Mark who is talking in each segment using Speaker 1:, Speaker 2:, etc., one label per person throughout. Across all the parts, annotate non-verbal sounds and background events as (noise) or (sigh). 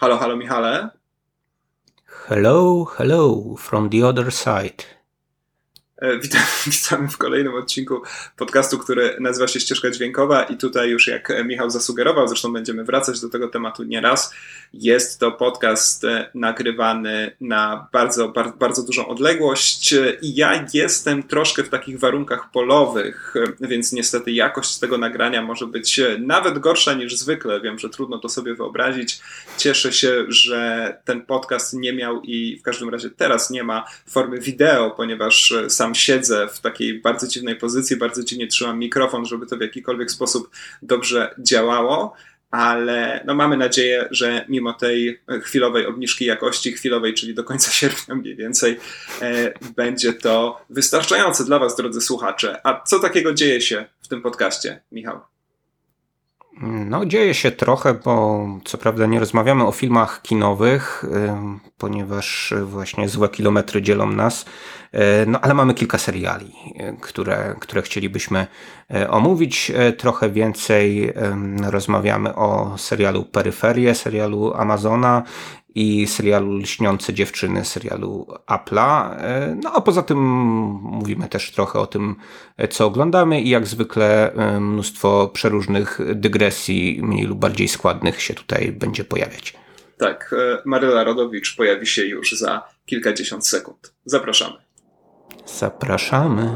Speaker 1: Halo, halo Michale.
Speaker 2: Hello, hello from the other side.
Speaker 1: E, witam, (laughs) witamy w kolejnym odcinku podcastu, który nazywa się Ścieżka Dźwiękowa i tutaj już jak Michał zasugerował, zresztą będziemy wracać do tego tematu nieraz, jest to podcast e, nagrywany na bardzo, bardzo, bardzo dużą odległość i ja jestem troszkę w takich warunkach polowych, e, więc niestety jakość tego nagrania może być nawet gorsza niż zwykle. Wiem, że trudno to sobie wyobrazić. Cieszę się, że ten podcast nie miał i w każdym razie teraz nie ma formy wideo, ponieważ sam siedzę w takiej bardzo dziwnej pozycji, bardzo dziwnie trzymam mikrofon, żeby to w jakikolwiek sposób dobrze działało, ale no mamy nadzieję, że mimo tej chwilowej obniżki jakości, chwilowej, czyli do końca (laughs) sierpnia mniej więcej, e, będzie to wystarczające dla Was, drodzy słuchacze. A co takiego dzieje się w tym podcaście, Michał?
Speaker 2: No, dzieje się trochę, bo co prawda nie rozmawiamy o filmach kinowych, ponieważ właśnie złe kilometry dzielą nas, e, no ale mamy kilka seriali, e, które, które chcielibyśmy e, omówić. Trochę więcej rozmawiamy o serialu Peryferie, serialu Amazona i serialu Lśniące Dziewczyny, serialu Apple'a. E, no a poza tym mówimy też trochę o tym, co oglądamy i jak zwykle e, mnóstwo przeróżnych dygresji, mniej lub bardziej składnych się tutaj będzie pojawiać.
Speaker 1: Tak, e, Maryla Rodowicz pojawi się już za kilkadziesiąt sekund. Zapraszamy.
Speaker 2: Zapraszamy.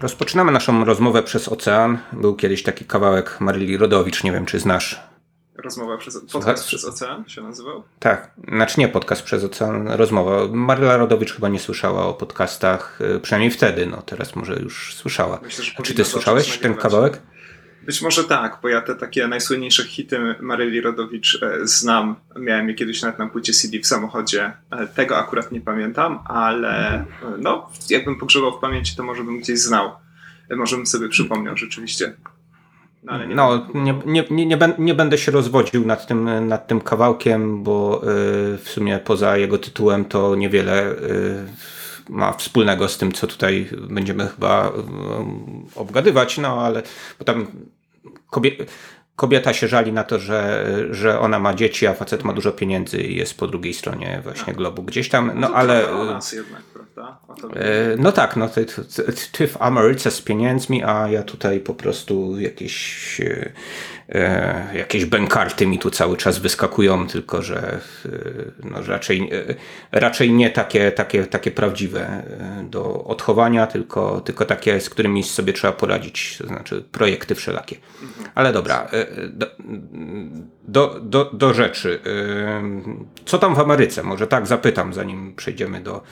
Speaker 2: Rozpoczynamy naszą rozmowę przez ocean. Był kiedyś taki kawałek Maryli Rodowicz, nie wiem czy znasz.
Speaker 1: Rozmowa przez podcast przez ocean się nazywał?
Speaker 2: Tak, znaczy nie podcast przez ocean, rozmowa. Maryla Rodowicz chyba nie słyszała o podcastach, y, przynajmniej wtedy, no teraz może już słyszała. Myślę, czy ty słyszałeś ten kawałek?
Speaker 1: Być może tak, bo ja te takie najsłynniejsze hity Maryli Rodowicz e, znam. Miałem je kiedyś nawet na płycie CD w samochodzie. E, tego akurat nie pamiętam, ale e, no, jakbym pogrzebał w pamięci, to może bym gdzieś znał. Może bym sobie przypomniał rzeczywiście.
Speaker 2: No, nie, no, nie, nie, nie, nie, będę się rozwodził nad tym, nad tym kawałkiem, bo w sumie poza jego tytułem to niewiele ma wspólnego z tym, co tutaj będziemy chyba obgadywać, no ale bo tam kobieta, kobieta się żali na to, że, że ona ma dzieci, a facet ma dużo pieniędzy i jest po drugiej stronie właśnie globu gdzieś tam, no,
Speaker 1: no
Speaker 2: ale...
Speaker 1: O nas jednak, prawda?
Speaker 2: E, no tak, no ty, ty, ty w Ameryce z pieniędzmi, a ja tutaj po prostu jakieś e, jakieś bękarty mi tu cały czas wyskakują, tylko że e, no, raczej, e, raczej nie takie, takie, takie prawdziwe do odchowania, tylko, tylko takie, z którymi sobie trzeba poradzić, to znaczy projekty wszelakie. Mhm. Ale dobra, do, do, do, do rzeczy. Co tam w Ameryce? Może tak zapytam, zanim przejdziemy do,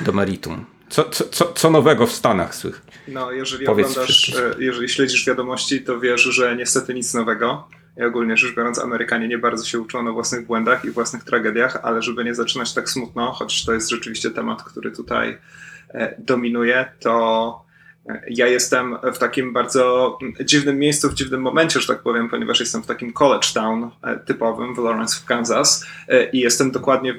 Speaker 2: do meritum. Co, co, co nowego w Stanach słychać?
Speaker 1: No, jeżeli Powiedz oglądasz, e, jeżeli śledzisz wiadomości, to wiesz, że niestety nic nowego. I ogólnie rzecz biorąc, Amerykanie nie bardzo się uczą na własnych błędach i własnych tragediach, ale żeby nie zaczynać tak smutno, choć to jest rzeczywiście temat, który tutaj e, dominuje, to ja jestem w takim bardzo dziwnym miejscu, w dziwnym momencie, że tak powiem, ponieważ jestem w takim college town e, typowym w Lawrence w Kansas e, i jestem dokładnie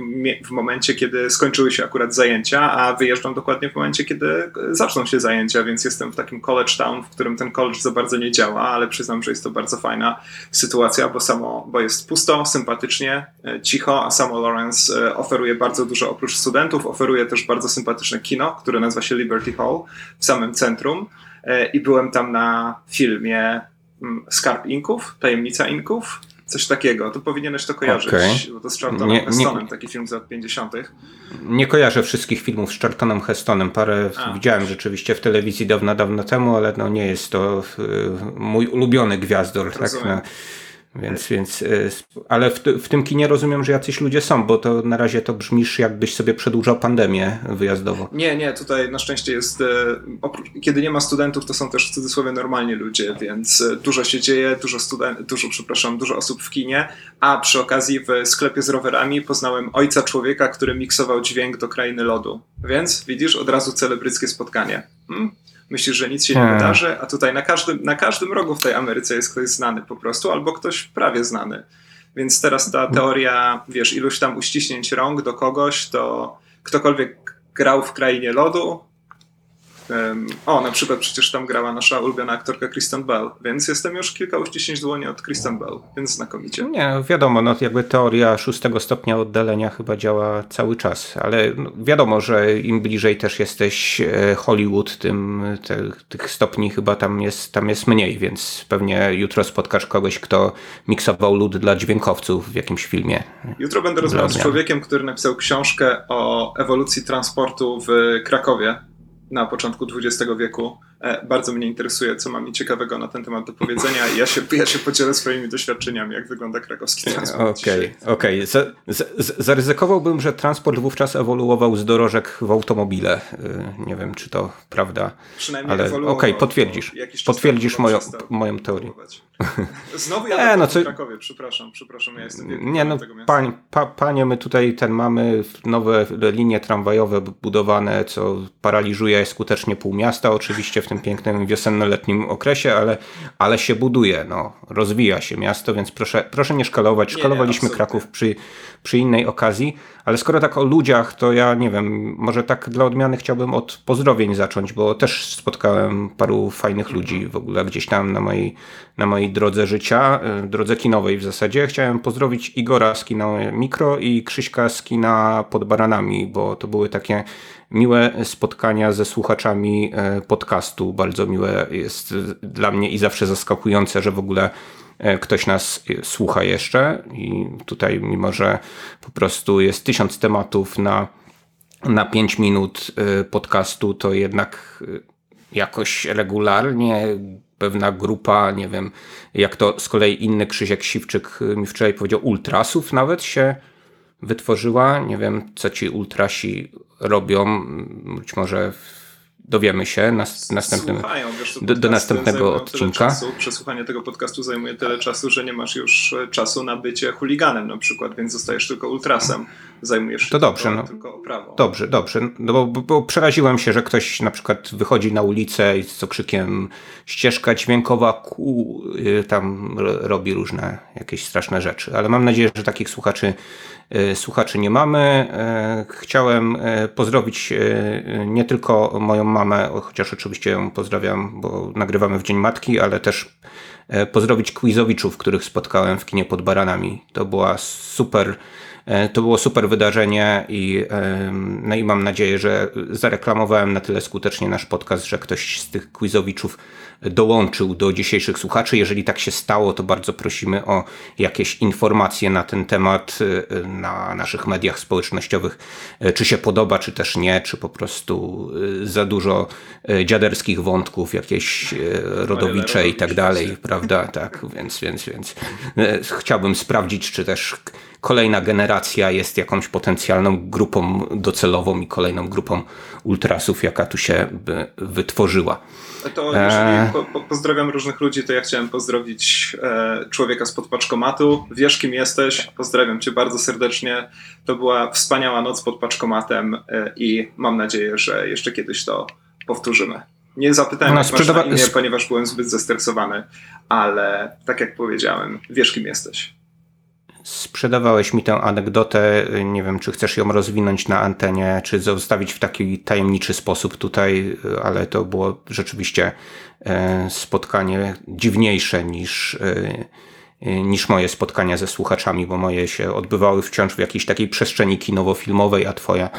Speaker 1: w, momencie, kiedy skończyły się akurat zajęcia, a wyjeżdżam dokładnie w momencie, kiedy zaczną się zajęcia, więc jestem w takim college town, w którym ten college za bardzo nie działa, ale przyznam, że jest to bardzo fajna sytuacja, bo samo, bo jest pusto, sympatycznie, e, cicho, a samo Lawrence oferuje bardzo dużo oprócz studentów, oferuje też bardzo sympatyczne kino, które nazywa się Liberty Hall w samym centrum centrum e, i byłem tam na filmie mm, Skarb Inków, Tajemnica Inków, coś takiego. To powinieneś to kojarzyć, okay. bo to z Charltonem Hestonem, taki film z lat 50.
Speaker 2: Nie kojarzę wszystkich filmów z Charltonem Hestonem. Parę A. widziałem rzeczywiście w telewizji dawno, dawno temu, ale no nie jest to mój ulubiony gwiazdor. Tak, no. Więc, więc, e, ale w, w, tym kinie rozumiem, że jacyś ludzie są, bo to na razie to brzmisz, jakbyś sobie przedłużał pandemię wyjazdowo.
Speaker 1: Nie, nie, tutaj na szczęście jest, e, kiedy nie ma studentów, to są też w cudzysłowie normalni ludzie, więc e, dużo się dzieje, dużo student, dużo, przepraszam, dużo osób w kinie, a przy okazji w sklepie z rowerami poznałem ojca człowieka, który miksował dźwięk do krainy lodu. Więc widzisz, od razu celebryckie spotkanie. Hmm? Myślisz, że nic się nie hmm. wydarzy, a tutaj na każdym, na każdym rogu w tej Ameryce jest ktoś znany po prostu, albo ktoś prawie znany. Więc teraz ta teoria, wiesz, iluś tam uściśnięć rąk do kogoś, to ktokolwiek grał w krainie lodu, o, na przykład przecież tam grała nasza ulubiona aktorka Kristen Bell, więc jestem już kilka uściśnięć dłoni od Kristen Bell, więc znakomicie.
Speaker 2: Nie, wiadomo, no jakby teoria szóstego stopnia oddalenia chyba działa cały czas, ale no, wiadomo, że im bliżej też jesteś e, Hollywood, tym te, tych stopni chyba tam jest, tam jest mniej, więc pewnie jutro spotkasz kogoś, kto miksował lód dla dźwiękowców w jakimś filmie.
Speaker 1: Jutro będę rozmawiał z człowiekiem, który napisał książkę o ewolucji transportu w Krakowie na początku XX wieku. E, bardzo mnie interesuje, co mam ciekawego na ten temat do powiedzenia i ja się, ja się podzielę swoimi doświadczeniami, jak wygląda krakowski transport.
Speaker 2: Okej, okej. Okay. Zaryzykowałbym, że transport wówczas ewoluował z dorożek w automobile. Y, nie wiem, czy to prawda.
Speaker 1: Przynajmniej
Speaker 2: ale okej, okay, potwierdzisz. Potwierdzisz moją, moją teorię.
Speaker 1: Znowu ja (laughs) e, no co... w Krakowie, przepraszam, przepraszam, ja jestem
Speaker 2: Nie no, pań, pa, panie, my tutaj ten mamy nowe linie tramwajowe budowane, co paraliżuje skutecznie pół miasta, oczywiście w tym pięknym wiosenno-letnim okresie, ale, ale się buduje, no, rozwija się miasto, więc proszę, proszę nie szkalować. Szkalowaliśmy nie, Kraków przy, przy innej okazji, ale skoro tak o ludziach, to ja nie wiem, może tak dla odmiany chciałbym od pozdrowień zacząć, bo też spotkałem paru fajnych ludzi w ogóle gdzieś tam na mojej, na mojej drodze życia, y, drodze kinowej w zasadzie. Chciałem pozdrowić Igora z kina Mikro i Krzyśka z kina pod Baranami, bo to były takie miłe spotkania ze słuchaczami y, podcastu. Bardzo miłe jest dla mnie i zawsze zaskakujące, że w ogóle E, ktoś nas słucha jeszcze i tutaj mimo, że po prostu jest tysiąc tematów na, na pięć minut e, podcastu, to jednak e, jakoś regularnie pewna grupa, nie wiem, jak to z kolei inny Krzysiek Siwczyk mi wczoraj powiedział, ultrasów nawet się wytworzyła. Nie wiem, co ci ultrasi robią. Być może dowiemy się nas, następnym,
Speaker 1: Słuchają, wiesz,
Speaker 2: do, do następnego odcinka.
Speaker 1: Czasu, przesłuchanie tego podcastu zajmuje tyle czasu, że nie masz już e, czasu na bycie chuliganem na przykład, więc zostajesz tylko ultrasem. Zajmujesz się
Speaker 2: to dobrze,
Speaker 1: tylko,
Speaker 2: no.
Speaker 1: tylko oprawą.
Speaker 2: Dobrze, dobrze. No bo, bo, przeraziłem się, że ktoś na przykład wychodzi na ulicę i z okrzykiem ścieżka dźwiękowa ku, y, tam robi różne jakieś straszne rzeczy. Ale mam nadzieję, że takich słuchaczy słuchaczy nie mamy. Y, chciałem pozdrowić nie tylko moją mamę, chociaż oczywiście ją pozdrawiam, bo nagrywamy w Dzień Matki, ale też e, pozdrowić quizowiczów, których spotkałem w kinie pod Baranami. To była super E, to było super wydarzenie i, no i mam nadzieję, że zareklamowałem na tyle skutecznie nasz podcast, że ktoś z tych quizowiczów dołączył do dzisiejszych słuchaczy. Jeżeli tak się stało, to bardzo prosimy o jakieś informacje na ten temat e, na naszych mediach społecznościowych. E, czy się podoba, czy też nie, czy po prostu za dużo dziaderskich wątków, jakieś rodowicze i tak dalej, prawda? Tak, więc, więc, więc chciałbym sprawdzić, czy też kolejna generacja jest jakąś potencjalną grupą docelową i kolejną grupą ultrasów, jaka tu się wytworzyła.
Speaker 1: To jeżeli e... po, po, pozdrawiam różnych ludzi, to ja chciałem pozdrowić e, człowieka spod paczkomatu. Wiesz kim jesteś, pozdrawiam cię bardzo serdecznie. To była wspaniała noc pod paczkomatem e, i mam nadzieję, że jeszcze kiedyś to powtórzymy. Nie zapytałem, no, jak sprzedawa... imię, ponieważ byłem zbyt zestresowany, ale tak jak powiedziałem, wiesz kim jesteś.
Speaker 2: Sprzedawałeś mi tę anegdotę, nie wiem, czy chcesz ją rozwinąć na antenie, czy zostawić w taki tajemniczy sposób tutaj, ale to było rzeczywiście e, spotkanie dziwniejsze niż, e, niż moje spotkania ze słuchaczami, bo moje się odbywały wciąż w jakiejś takiej przestrzeni kinowo-filmowej, a twoja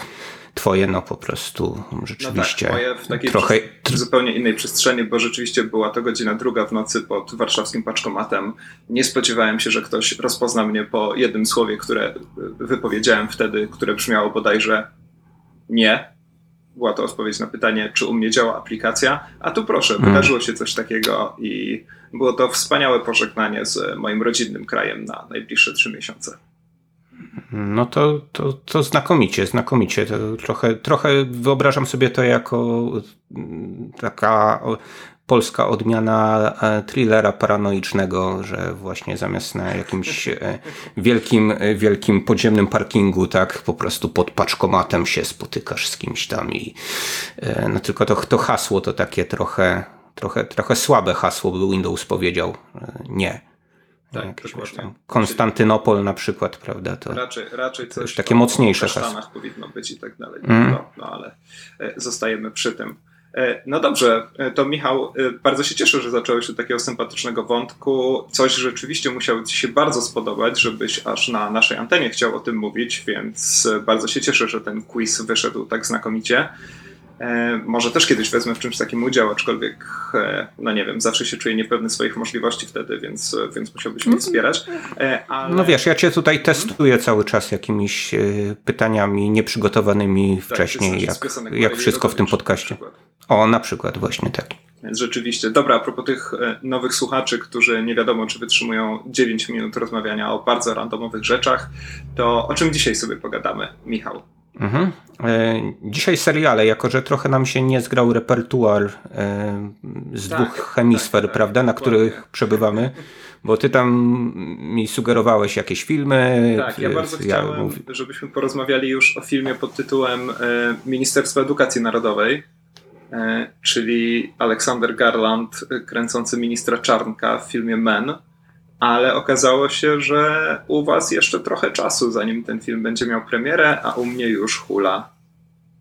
Speaker 2: twoje no po prostu rzeczywiście
Speaker 1: no tak, moje w takiej trochę zupełnie innej przestrzeni, bo rzeczywiście była to godzina druga w nocy pod warszawskim paczkomatem. Nie spodziewałem się, że ktoś rozpozna mnie po jednym słowie, które wypowiedziałem wtedy, które brzmiało bodajże nie. Była to odpowiedź na pytanie, czy u mnie działa aplikacja. A tu proszę, hmm. wydarzyło się coś takiego i było to wspaniałe pożegnanie z moim rodzinnym krajem na najbliższe trzy miesiące.
Speaker 2: No to, to, to znakomicie, znakomicie. To trochę, trochę wyobrażam sobie to jako mm, taka polska odmiana e, thrillera paranoicznego, że właśnie zamiast na jakimś e, wielkim, wielkim podziemnym parkingu, tak, po prostu pod paczkomatem się spotykasz z kimś tam i e, no tylko to, to hasło to takie trochę, trochę, trochę słabe hasło by Windows powiedział. Nie tak, jakieś tam Konstantynopol na przykład, prawda? To
Speaker 1: raczej, raczej coś
Speaker 2: takie mocniejsze
Speaker 1: w Stanach powinno być i tak dalej. Mm. No, no, ale e, zostajemy przy tym. E, no dobrze, e, to Michał, bardzo się cieszę, że zacząłeś od takiego sympatycznego wątku. Coś rzeczywiście musiało Ci się bardzo spodobać, żebyś aż na naszej antenie chciał o tym mówić, więc bardzo się cieszę, że ten quiz wyszedł tak znakomicie. Może też kiedyś wezmę w czymś takim udział, aczkolwiek, no nie wiem, zawsze się czuję niepewny swoich możliwości wtedy, więc, więc musiałbyś mnie wspierać.
Speaker 2: Ale... No wiesz, ja cię tutaj testuję cały czas jakimiś pytaniami nieprzygotowanymi tak, wcześniej, tak, jak, jak wszystko w tym podcaście. O, na przykład, właśnie tak.
Speaker 1: Więc rzeczywiście. Dobra, a propos tych e, nowych słuchaczy, którzy nie wiadomo, czy wytrzymują 9 minut rozmawiania o bardzo randomowych rzeczach, to o czym dzisiaj sobie pogadamy, Michał? Mhm.
Speaker 2: E, dzisiaj seriale, jako że trochę nam się nie zgrał repertuar e, z tak, dwóch hemisfer, tak, tak, prawda, na których przebywamy, bo ty tam mi sugerowałeś jakieś filmy.
Speaker 1: Tak, ja bardzo ja chciałem, mów... żebyśmy porozmawiali już o filmie pod tytułem Ministerstwo Edukacji Narodowej E, czyli Aleksander Garland e, kręcący ministra Czarnka w filmie Men, ale okazało się, że u was jeszcze trochę czasu, zanim ten film będzie miał premierę, a u mnie już hula.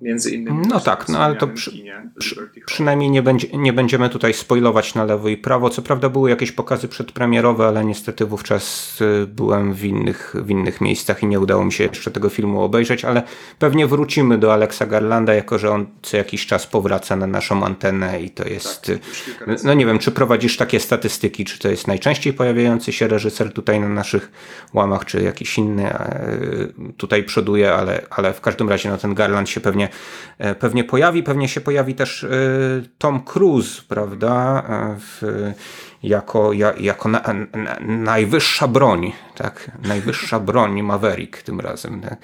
Speaker 1: Między innymi.
Speaker 2: No tak, no ale to przy, przy, przynajmniej nie, będzie, nie będziemy tutaj spoilować na lewo i prawo. Co prawda były jakieś pokazy przedpremierowe, ale niestety wówczas y, byłem w innych, w innych miejscach i nie udało mi się jeszcze tego filmu obejrzeć, ale pewnie wrócimy do Alexa Garlanda, jako że on co jakiś czas powraca na naszą antenę i to jest. Tak, no nie wiem, czy prowadzisz takie statystyki, czy to jest najczęściej pojawiający się reżyser tutaj na naszych łamach, czy jakiś inny tutaj przoduje, ale, ale w każdym razie no, ten Garland się pewnie pewnie, pewnie pojawi. Pewnie się pojawi też e, Tom Cruise, prawda? E, w, jako, jako na, na, najwyższa broń, tak? Najwyższa (laughs) broń Maverick tym razem. Tak?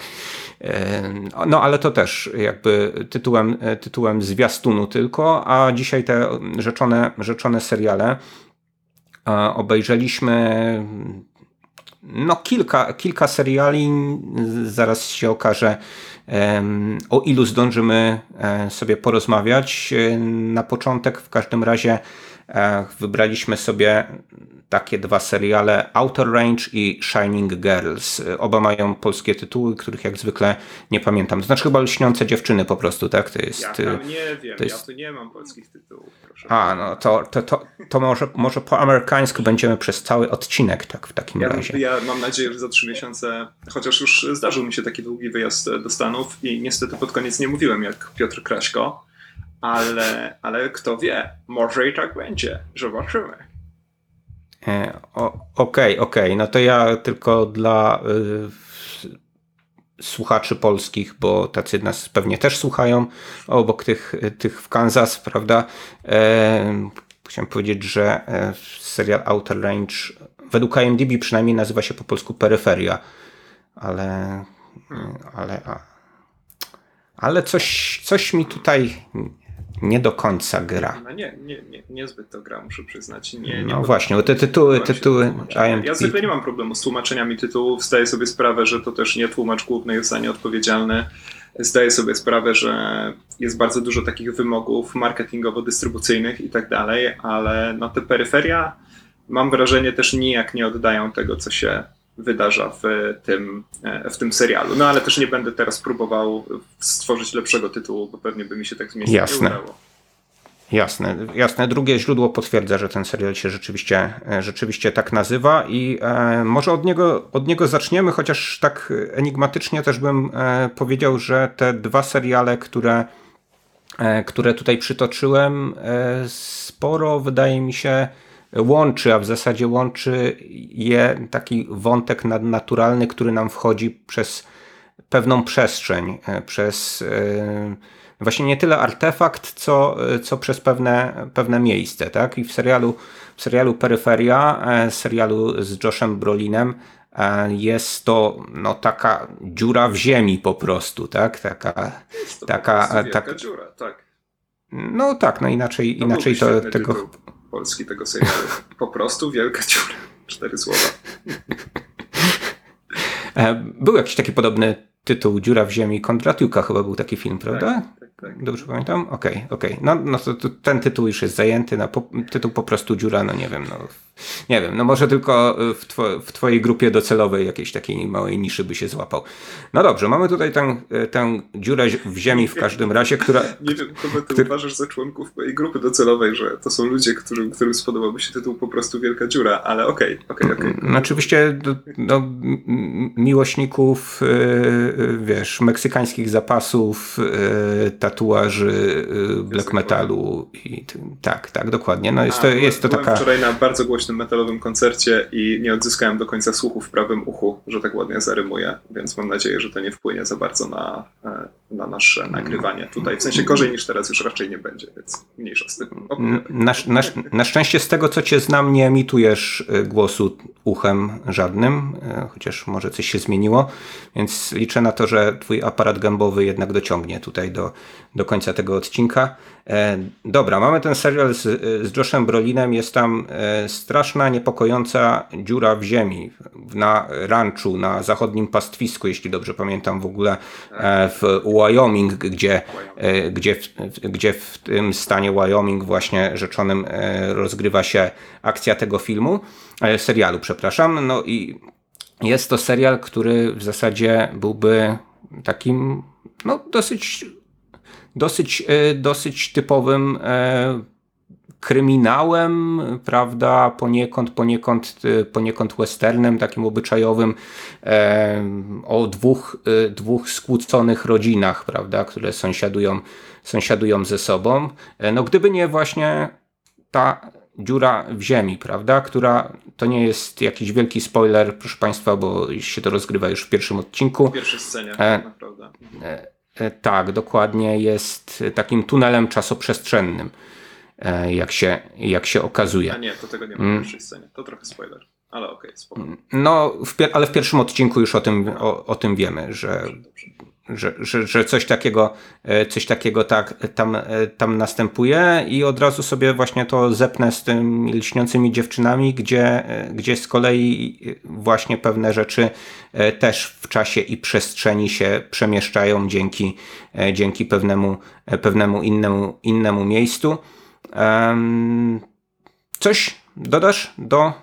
Speaker 2: E, no ale to też jakby tytułem, tytułem zwiastunu tylko, a dzisiaj te rzeczone, rzeczone seriale obejrzeliśmy no kilka, kilka seriali, zaraz się okaże o ilu zdążymy e, sobie porozmawiać. E, na początek w każdym razie wybraliśmy sobie takie dwa seriale Outer Range i Shining Girls. Oba mają polskie tytuły, których jak zwykle nie pamiętam. To znaczy chyba Lśniące Dziewczyny po prostu, tak?
Speaker 1: To jest, ja tam nie wiem, jest... ja tu nie mam polskich tytułów. Proszę
Speaker 2: A, no to, to, to, to może, może po amerykańsku będziemy przez cały odcinek tak w takim
Speaker 1: ja,
Speaker 2: razie.
Speaker 1: Ja mam nadzieję, że za trzy miesiące, chociaż już zdarzył mi się taki długi wyjazd do Stanów i niestety pod koniec nie mówiłem jak Piotr Kraśko, ale, ale kto wie, może i tak będzie. Zobaczymy.
Speaker 2: E, okej, okej, okay, okay. no to ja tylko dla y, słuchaczy polskich, bo tacy nas pewnie też słuchają, obok tych, tych w Kansas, prawda? E, chciałem powiedzieć, że e, serial Outer Range według IMDb przynajmniej nazywa się po polsku Peryferia, ale ale ale coś, coś mi tutaj nie do końca gra.
Speaker 1: No nie, nie, nie, niezbyt to gra, muszę przyznać. Nie,
Speaker 2: nie no właśnie, bo te tytuły, tytuły.
Speaker 1: Ja zwykle nie mam problemu z tłumaczeniami tytułów, zdaję sobie sprawę, że to też nie tłumacz główny jest za nie odpowiedzialny. Zdaję sobie sprawę, że jest bardzo dużo takich wymogów marketingowo-dystrybucyjnych i tak dalej, ale no te peryferia mam wrażenie też nijak nie oddają tego, co się wydarza w tym, w tym serialu. No ale też nie będę teraz próbował stworzyć lepszego tytułu, bo pewnie by mi się tak zmieścić
Speaker 2: Jasne. udało. Jasne, jasne. Drugie źródło potwierdza, że ten serial się rzeczywiście, rzeczywiście tak nazywa i e, może od niego, od niego zaczniemy, chociaż tak enigmatycznie też bym e, powiedział, że te dwa seriale, które, e, które tutaj przytoczyłem, e, sporo wydaje mi się łączy, a w zasadzie łączy je taki wątek nadnaturalny, który nam wchodzi przez pewną przestrzeń, e, przez e, właśnie nie tyle artefakt, co, co przez pewne, pewne miejsce. Tak? I w serialu, w serialu Peryferia, e, serialu z Joshem Brolinem, jest to no, taka dziura w ziemi po prostu, tak? Taka,
Speaker 1: taka, taka dziura, tak.
Speaker 2: No tak, no inaczej, to inaczej to tego.
Speaker 1: Polski tego serialu. Po prostu wielka dziura. Cztery słowa.
Speaker 2: E, był jakiś taki podobny tytuł Dziura w ziemi. Kondratiuka chyba był taki film, prawda?
Speaker 1: Tak, tak, tak.
Speaker 2: Dobrze pamiętam? Okej, okay, okej. Okay. No, no to, to, ten tytuł już jest zajęty. Na po, tytuł po prostu Dziura, no nie wiem, no Nie wiem, no może tylko w, two, w twojej grupie docelowej jakiejś takiej małej niszy by się złapał. No dobrze, mamy tutaj tę, tę dziurę w ziemi w każdym razie, która... (laughs)
Speaker 1: Nie wiem, kogo ty który... uważasz za członków mojej grupy docelowej, że to są ludzie, którym, którym spodobałby się tytuł po prostu Wielka Dziura, ale okej, okay, okej, okay, okej. Okay.
Speaker 2: No, oczywiście do, do miłośników, yy, wiesz, meksykańskich zapasów, tatuaży, black metalu i tak, tak, dokładnie. No jest A, to, jest to taka...
Speaker 1: wczoraj na bardzo metalowym koncercie i nie odzyskałem do końca słuchu w prawym uchu, że tak ładnie zarymuję, więc mam nadzieję, że to nie wpłynie za bardzo na, e, na nasze nagrywanie tutaj. W sensie gorzej niż teraz już raczej nie będzie, więc mniejsza z tym.
Speaker 2: Na, na, na szczęście z tego, co cię znam, nie emitujesz e, głosu uchem żadnym, e, chociaż może coś się zmieniło, więc liczę na to, że twój aparat gębowy jednak dociągnie tutaj do, do końca tego odcinka. E, dobra, mamy ten serial z, z Joshem Brolinem. Jest tam e, straszna, niepokojąca dziura w ziemi na ranchu, na zachodnim pastwisku, jeśli dobrze pamiętam, w ogóle e, w Wyoming, gdzie, gdzie, w, gdzie w tym stanie Wyoming właśnie rzeczonym rozgrywa się akcja tego filmu, serialu, przepraszam. No i jest to serial, który w zasadzie byłby takim no, dosyć dosyć, e, dosyć typowym e, kryminałem, prawda, poniekąd, poniekąd, e, poniekąd westernem, takim obyczajowym, o dwóch, dwóch skłóconych rodzinach, prawda, które sąsiadują, sąsiadują ze sobą. No gdyby nie właśnie ta dziura w ziemi, prawda, która to nie jest jakiś wielki spoiler, proszę Państwa, bo się to rozgrywa już w pierwszym odcinku. W
Speaker 1: pierwszej scenie, e, naprawdę.
Speaker 2: E, tak, dokładnie jest takim tunelem czasoprzestrzennym, e, jak się, jak się okazuje.
Speaker 1: A nie, to tego nie ma w mm. pierwszej scenie. To trochę spoiler, ale okej, okay, mm,
Speaker 2: No, w, ale w pierwszym odcinku już o tym, o, o tym wiemy, że, dobrze, dobrze że, że, że coś takiego, e, coś takiego tak, tam, e, tam następuje i od razu sobie właśnie to zepnę z tymi lśniącymi dziewczynami, gdzie, e, gdzie z kolei właśnie pewne rzeczy też w czasie i przestrzeni się przemieszczają dzięki, dzięki pewnemu, pewnemu innemu, innemu miejscu. Coś dodasz do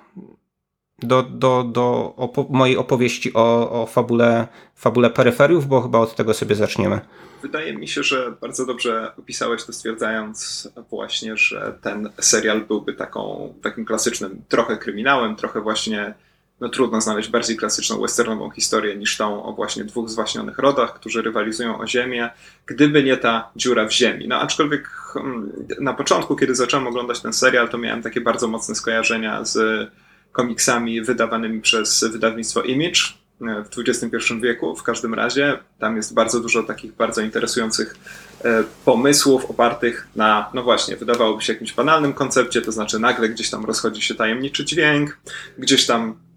Speaker 2: do, do, do opo mojej opowieści o, o fabule, fabule peryferiów, bo chyba od tego sobie zaczniemy.
Speaker 1: Wydaje mi się, że bardzo dobrze opisałeś to stwierdzając właśnie, że ten serial byłby taką, takim klasycznym trochę kryminałem, trochę właśnie, no trudno znaleźć bardziej klasyczną westernową historię niż tą o właśnie dwóch zwaśnionych rodach, którzy rywalizują o ziemię, gdyby nie ta dziura w ziemi. No aczkolwiek hmm, na początku, kiedy zacząłem oglądać ten serial, to miałem takie bardzo mocne skojarzenia z komiksami wydawanymi przez wydawnictwo Image e, w XXI wieku. W każdym razie tam jest bardzo dużo takich bardzo interesujących e, pomysłów opartych na, no właśnie, wydawałoby się jakimś banalnym koncepcie, to znaczy nagle gdzieś tam rozchodzi się tajemniczy dźwięk, gdzieś tam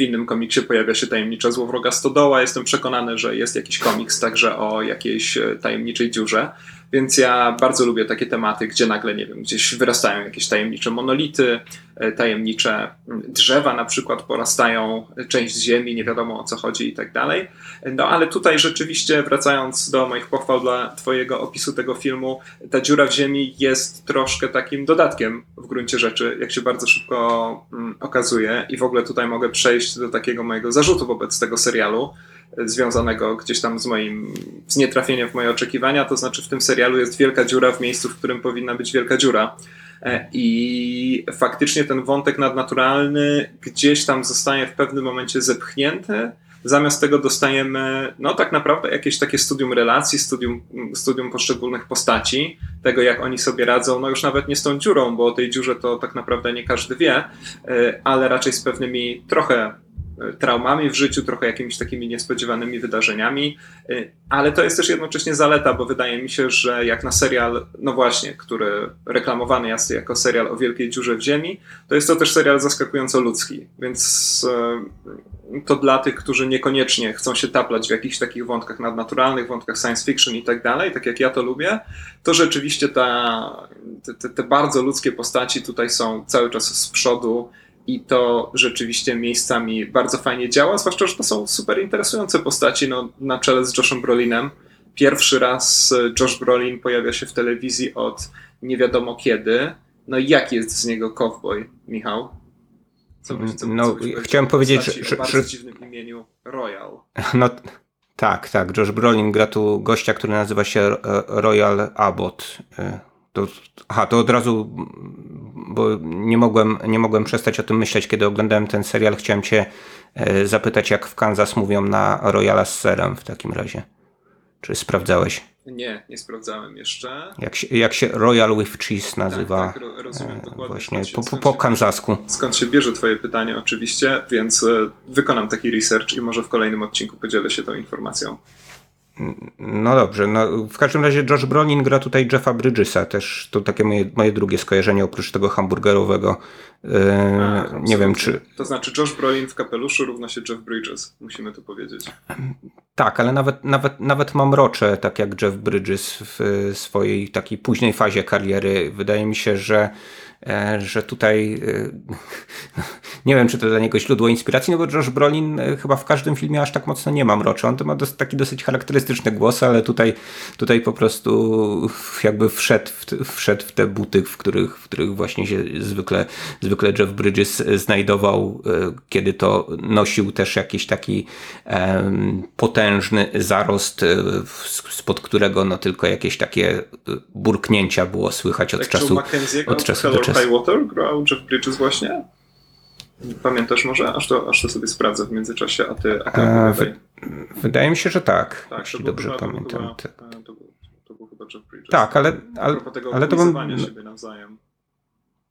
Speaker 1: w innym komiksie pojawia się tajemnicza złowroga stodoła. Jestem przekonany, że jest jakiś komiks także o jakiejś e, tajemniczej dziurze. Więc ja bardzo lubię takie tematy, gdzie nagle, nie wiem, gdzieś wyrastają jakieś tajemnicze monolity, e, tajemnicze mm, drzewa na przykład porastają, część ziemi, nie wiadomo o co chodzi i tak dalej. No ale tutaj rzeczywiście, wracając do moich pochwał dla Twojego opisu tego filmu, ta dziura w ziemi jest troszkę takim dodatkiem w gruncie rzeczy, jak się bardzo szybko mm, okazuje. I w ogóle tutaj mogę przejść do takiego mojego zarzutu wobec tego serialu związanego gdzieś tam z moim, z nietrafieniem w moje oczekiwania, to znaczy w tym serialu jest wielka dziura w miejscu, w którym powinna być wielka dziura. E, I faktycznie ten wątek nadnaturalny gdzieś tam zostaje w pewnym momencie zepchnięty. Zamiast tego dostajemy, no tak naprawdę, jakieś takie studium relacji, studium, studium poszczególnych postaci, tego jak oni sobie radzą, no już nawet nie z tą dziurą, bo o tej dziurze to tak naprawdę nie każdy wie, e, ale raczej z pewnymi trochę traumami w życiu, trochę jakimiś takimi niespodziewanymi wydarzeniami, y, ale to jest też jednocześnie zaleta, bo wydaje mi się, że jak na serial, no właśnie, który reklamowany jest jako serial o wielkiej dziurze w ziemi, to jest to też serial zaskakująco ludzki, więc y, to dla tych, którzy niekoniecznie chcą się taplać w jakichś takich wątkach nadnaturalnych, wątkach science fiction i tak dalej, tak jak ja to lubię, to rzeczywiście ta, te, te bardzo ludzkie postaci tutaj są cały czas z przodu i to rzeczywiście miejscami bardzo fajnie działa, zwłaszcza, że to są super interesujące postaci, no, na czele z Joshem Brolinem. Pierwszy raz Josh Brolin pojawia się w telewizji od nie wiadomo kiedy. No i jaki jest z niego cowboy, Michał? Co byś, co,
Speaker 2: No,
Speaker 1: co byś
Speaker 2: chciałem powiedzieć, że-
Speaker 1: o bardzo
Speaker 2: że-
Speaker 1: dziwnym imieniu Royal.
Speaker 2: No tak, tak. Josh Brolin gra tu gościa, który nazywa się e, Royal Abbott. To, aha, to od razu, bo nie mogłem, nie mogłem przestać o tym myśleć, kiedy oglądałem ten serial. Chciałem cię e, zapytać, jak w Kansas mówią na Royala z serem w takim razie. Czy sprawdzałeś?
Speaker 1: Nie, nie sprawdzałem jeszcze.
Speaker 2: Jak się, jak się Royal with Cheese nazywa
Speaker 1: tak, ro- rozumiem
Speaker 2: e,
Speaker 1: dokładnie,
Speaker 2: właśnie
Speaker 1: się-
Speaker 2: po, po,
Speaker 1: skąd
Speaker 2: po
Speaker 1: się-
Speaker 2: kanzasku.
Speaker 1: Skąd się bierze Twoje pytanie, oczywiście, więc e, wykonam taki research i może w kolejnym odcinku podzielę się tą informacją.
Speaker 2: No dobrze, no w każdym razie Josh Brolin gra tutaj Jeffa Bridgesa, też to takie moje, moje drugie skojarzenie oprócz tego hamburgerowego. E,
Speaker 1: A,
Speaker 2: nie wiem czy...
Speaker 1: To znaczy Josh Brolin w kapeluszu równa się Jeff Bridges, musimy to powiedzieć.
Speaker 2: Tak, ale nawet, nawet, nawet mam rocze, tak jak Jeff Bridges w swojej takiej późnej fazie kariery. Wydaje mi się, że, e, że tutaj e, (laughs) nie wiem, czy to dla niego źródło inspiracji, no bo Josh Brolin e, chyba w każdym filmie aż tak mocno nie mam rocze. On to ma dos- taki dosyć charakterystyczny głos, ale tutaj, tutaj po prostu jakby wszedł w, te- wszedł w te buty, w których, w których właśnie się zwykle, zwykle Jeff Bridges znajdował, e, kiedy to nosił też jakiś taki em, potężny zarost, e, spod którego no tylko jakieś takie e, burknięcia było słychać od
Speaker 1: Tak
Speaker 2: czasu, od
Speaker 1: w
Speaker 2: czasu do czasu.
Speaker 1: High Water grał Jeff Bridges właśnie? Pamiętasz może? Aż to, aż to sobie sprawdzę w międzyczasie, a ty, a
Speaker 2: E,
Speaker 1: opowiadaj.
Speaker 2: Wydaje mi się, że tak,
Speaker 1: Tak,
Speaker 2: jeśli
Speaker 1: to
Speaker 2: dobrze
Speaker 1: chyba, to
Speaker 2: pamiętam.
Speaker 1: Chyba,
Speaker 2: Tak.
Speaker 1: e, to, był, to był chyba Jeff Bridges.
Speaker 2: Tak, ale,
Speaker 1: A
Speaker 2: ale,
Speaker 1: tego
Speaker 2: ale to bym,
Speaker 1: ale siebie nawzajem.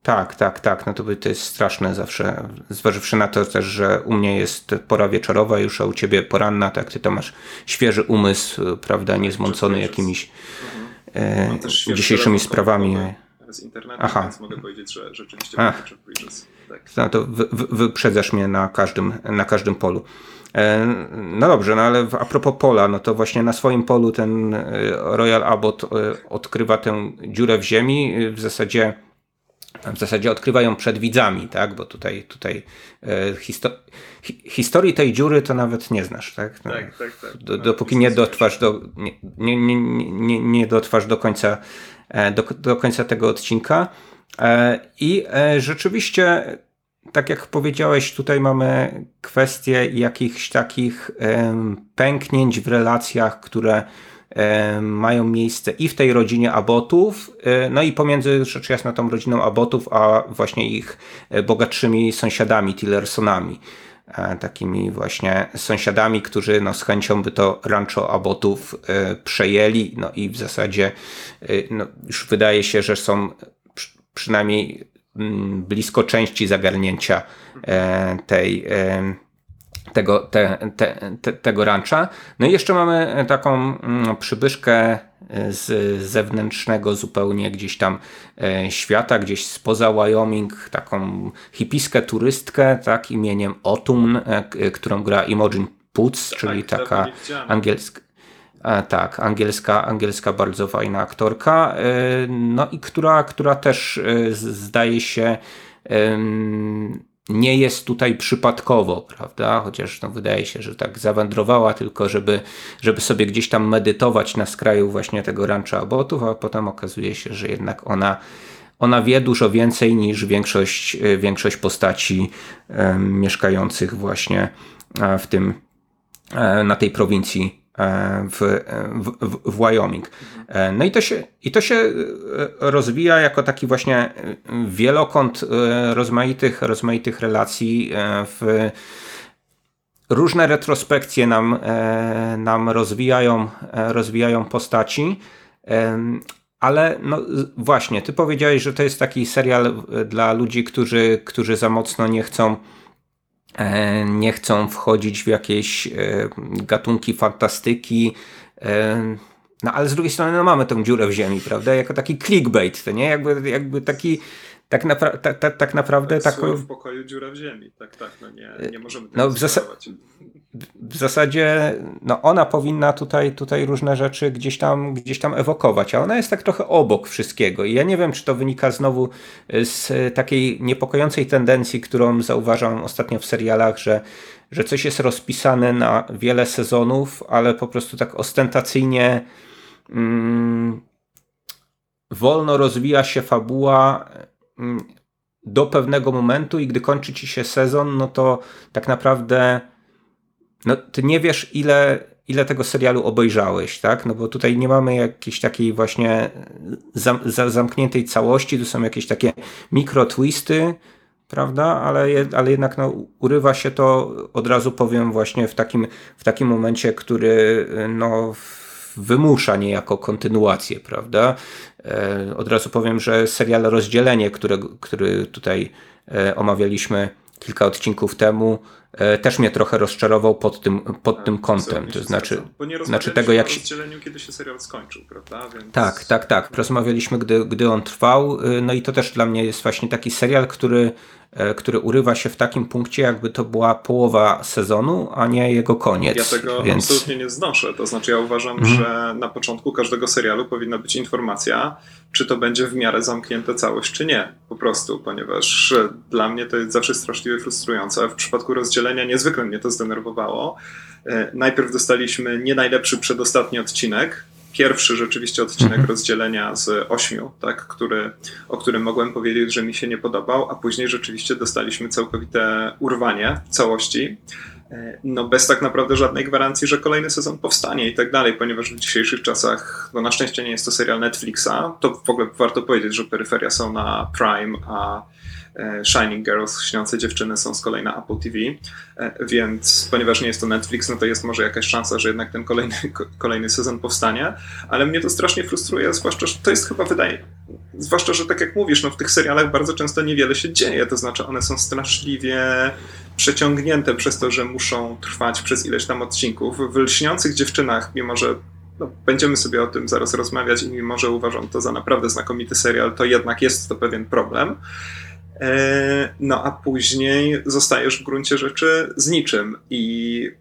Speaker 2: Tak, tak, tak. No to, by, to jest straszne zawsze. Zważywszy na to też, że u mnie jest pora wieczorowa już, a u ciebie poranna, tak ty to masz świeży umysł, prawda, niezmącony
Speaker 1: Bridges.
Speaker 2: jakimiś
Speaker 1: Mhm.
Speaker 2: e, dzisiejszymi
Speaker 1: telefon
Speaker 2: sprawami.
Speaker 1: komórkowy Z internetu,
Speaker 2: Aha.
Speaker 1: więc mogę powiedzieć, że rzeczywiście
Speaker 2: Ach.
Speaker 1: Bridges. Tak.
Speaker 2: No to wy, wy, wyprzedzasz mnie na każdym, na każdym polu. E, No dobrze, no ale a propos pola, no to właśnie na swoim polu ten e, Royal Abbott e, odkrywa tę dziurę w ziemi. W zasadzie, w zasadzie odkrywa ją przed widzami, tak? Bo tutaj, tutaj histo hi historii tej dziury to nawet nie znasz, tak? No,
Speaker 1: Tak, tak, tak.
Speaker 2: do,
Speaker 1: Nawet
Speaker 2: dopóki nie dotrwasz do, nie, nie, nie, nie, dotrwasz do końca, do, do końca tego odcinka. E, I e, rzeczywiście, tak jak powiedziałeś, tutaj mamy kwestię jakichś takich pęknięć w relacjach, które mają miejsce i w tej rodzinie Abotów, e, no i pomiędzy rzecz jasna tą rodziną Abotów, a właśnie ich e, bogatszymi sąsiadami, Tillersonami e, takimi właśnie sąsiadami, którzy no, z chęcią by to rancho Abotów e, przejęli, no i w zasadzie e, no, już wydaje się, że są przy, przynajmniej mm, blisko części zagarnięcia e, tej e, tego, te, te, te, tego rancha. No i jeszcze mamy taką mm, przybyszkę z zewnętrznego zupełnie gdzieś tam e, świata, gdzieś spoza Wyoming, taką hipiskę turystkę, tak, imieniem Otum, e, k- którą gra Imogen Poots, czyli
Speaker 1: Tak,
Speaker 2: taka angielska. Tak, angielska, angielska bardzo fajna aktorka, e, no i która, która też e, zdaje się nie jest tutaj przypadkowo, prawda? Chociaż no, wydaje się, że tak zawędrowała tylko, żeby, żeby sobie gdzieś tam medytować na skraju właśnie tego rancha abotów, a potem okazuje się, że jednak ona, ona wie dużo więcej niż większość, większość postaci mieszkających właśnie e, w tym, e, na tej prowincji w, w, w, w Wyoming. E, No i to, się, i to się e, rozwija jako taki właśnie e, wielokąt e, rozmaitych, rozmaitych relacji e, w różne retrospekcje nam, e, nam rozwijają, e, rozwijają postaci. Ale no właśnie, ty powiedziałeś, że to jest taki serial e, dla ludzi, którzy, którzy za mocno nie chcą e, nie chcą wchodzić w jakieś e, gatunki fantastyki. e, No ale z drugiej strony no, mamy tę dziurę w ziemi, prawda? Jako taki clickbait, to nie? Jakby, jakby taki tak, napra- ta, ta, tak naprawdę tak,
Speaker 1: w pokoju dziura w ziemi. Tak, tak, no nie, nie możemy tego
Speaker 2: No, w
Speaker 1: zdecydować.
Speaker 2: W zasadzie no ona powinna tutaj, tutaj różne rzeczy gdzieś tam, gdzieś tam ewokować, a ona jest tak trochę obok wszystkiego. I ja nie wiem, czy to wynika znowu z takiej niepokojącej tendencji, którą zauważam ostatnio w serialach, że, że coś jest rozpisane na wiele sezonów, ale po prostu tak ostentacyjnie mm, wolno rozwija się fabuła. mm, do pewnego momentu i gdy kończy ci się sezon, no to tak naprawdę no, ty nie wiesz ile, ile tego serialu obejrzałeś, tak? No bo tutaj nie mamy jakiejś takiej właśnie zam, zamkniętej całości, tu są jakieś takie mikro twisty, prawda? Ale, ale jednak no, urywa się to, od razu powiem, właśnie w takim, w takim momencie, który no, wymusza niejako kontynuację, prawda? E, od razu powiem, że serial Rozdzielenie, które, który tutaj e, omawialiśmy kilka odcinków temu, e, też mnie trochę rozczarował pod tym, pod tak, tym kątem. To znaczy,
Speaker 1: bo nie znaczy tego, jak się. kiedy się serial skończył, prawda? Więc...
Speaker 2: Tak, tak, tak. Rozmawialiśmy, gdy, gdy on trwał. No i to też dla mnie jest właśnie taki serial, który który urywa się w takim punkcie, jakby to była połowa sezonu, a nie jego koniec.
Speaker 1: Ja tego Więc... absolutnie nie znoszę. To znaczy, ja uważam, mm. że na początku każdego serialu powinna być informacja, czy to będzie w miarę zamknięte całość, czy nie. Po prostu, ponieważ dla mnie to jest zawsze straszliwie frustrujące. W przypadku rozdzielenia niezwykle mnie to zdenerwowało. E, najpierw dostaliśmy nie najlepszy przedostatni odcinek, pierwszy rzeczywiście odcinek mhm. rozdzielenia z ośmiu, tak, który, o którym mogłem powiedzieć, że mi się nie podobał, a później rzeczywiście dostaliśmy całkowite urwanie całości. E, no bez tak naprawdę żadnej gwarancji, że kolejny sezon powstanie i tak dalej, ponieważ w dzisiejszych czasach, no na szczęście nie jest to serial Netflixa, to w ogóle warto powiedzieć, że peryferia są na Prime, a Shining Girls, śniące dziewczyny są z kolei na Apple TV, e, więc ponieważ nie jest to Netflix, no to jest może jakaś szansa, że jednak ten kolejny, (laughs) kolejny sezon powstanie, ale mnie to strasznie frustruje, zwłaszcza, że to jest chyba wydaje, zwłaszcza, że tak jak mówisz, no w tych serialach bardzo często niewiele się dzieje, to znaczy one są straszliwie przeciągnięte przez to, że muszą trwać przez ileś tam odcinków. W Lśniących Dziewczynach, mimo że no, będziemy sobie o tym zaraz rozmawiać i mimo, że uważam to za naprawdę znakomity serial, to jednak jest to pewien problem. E, no a później zostajesz w gruncie rzeczy z niczym. I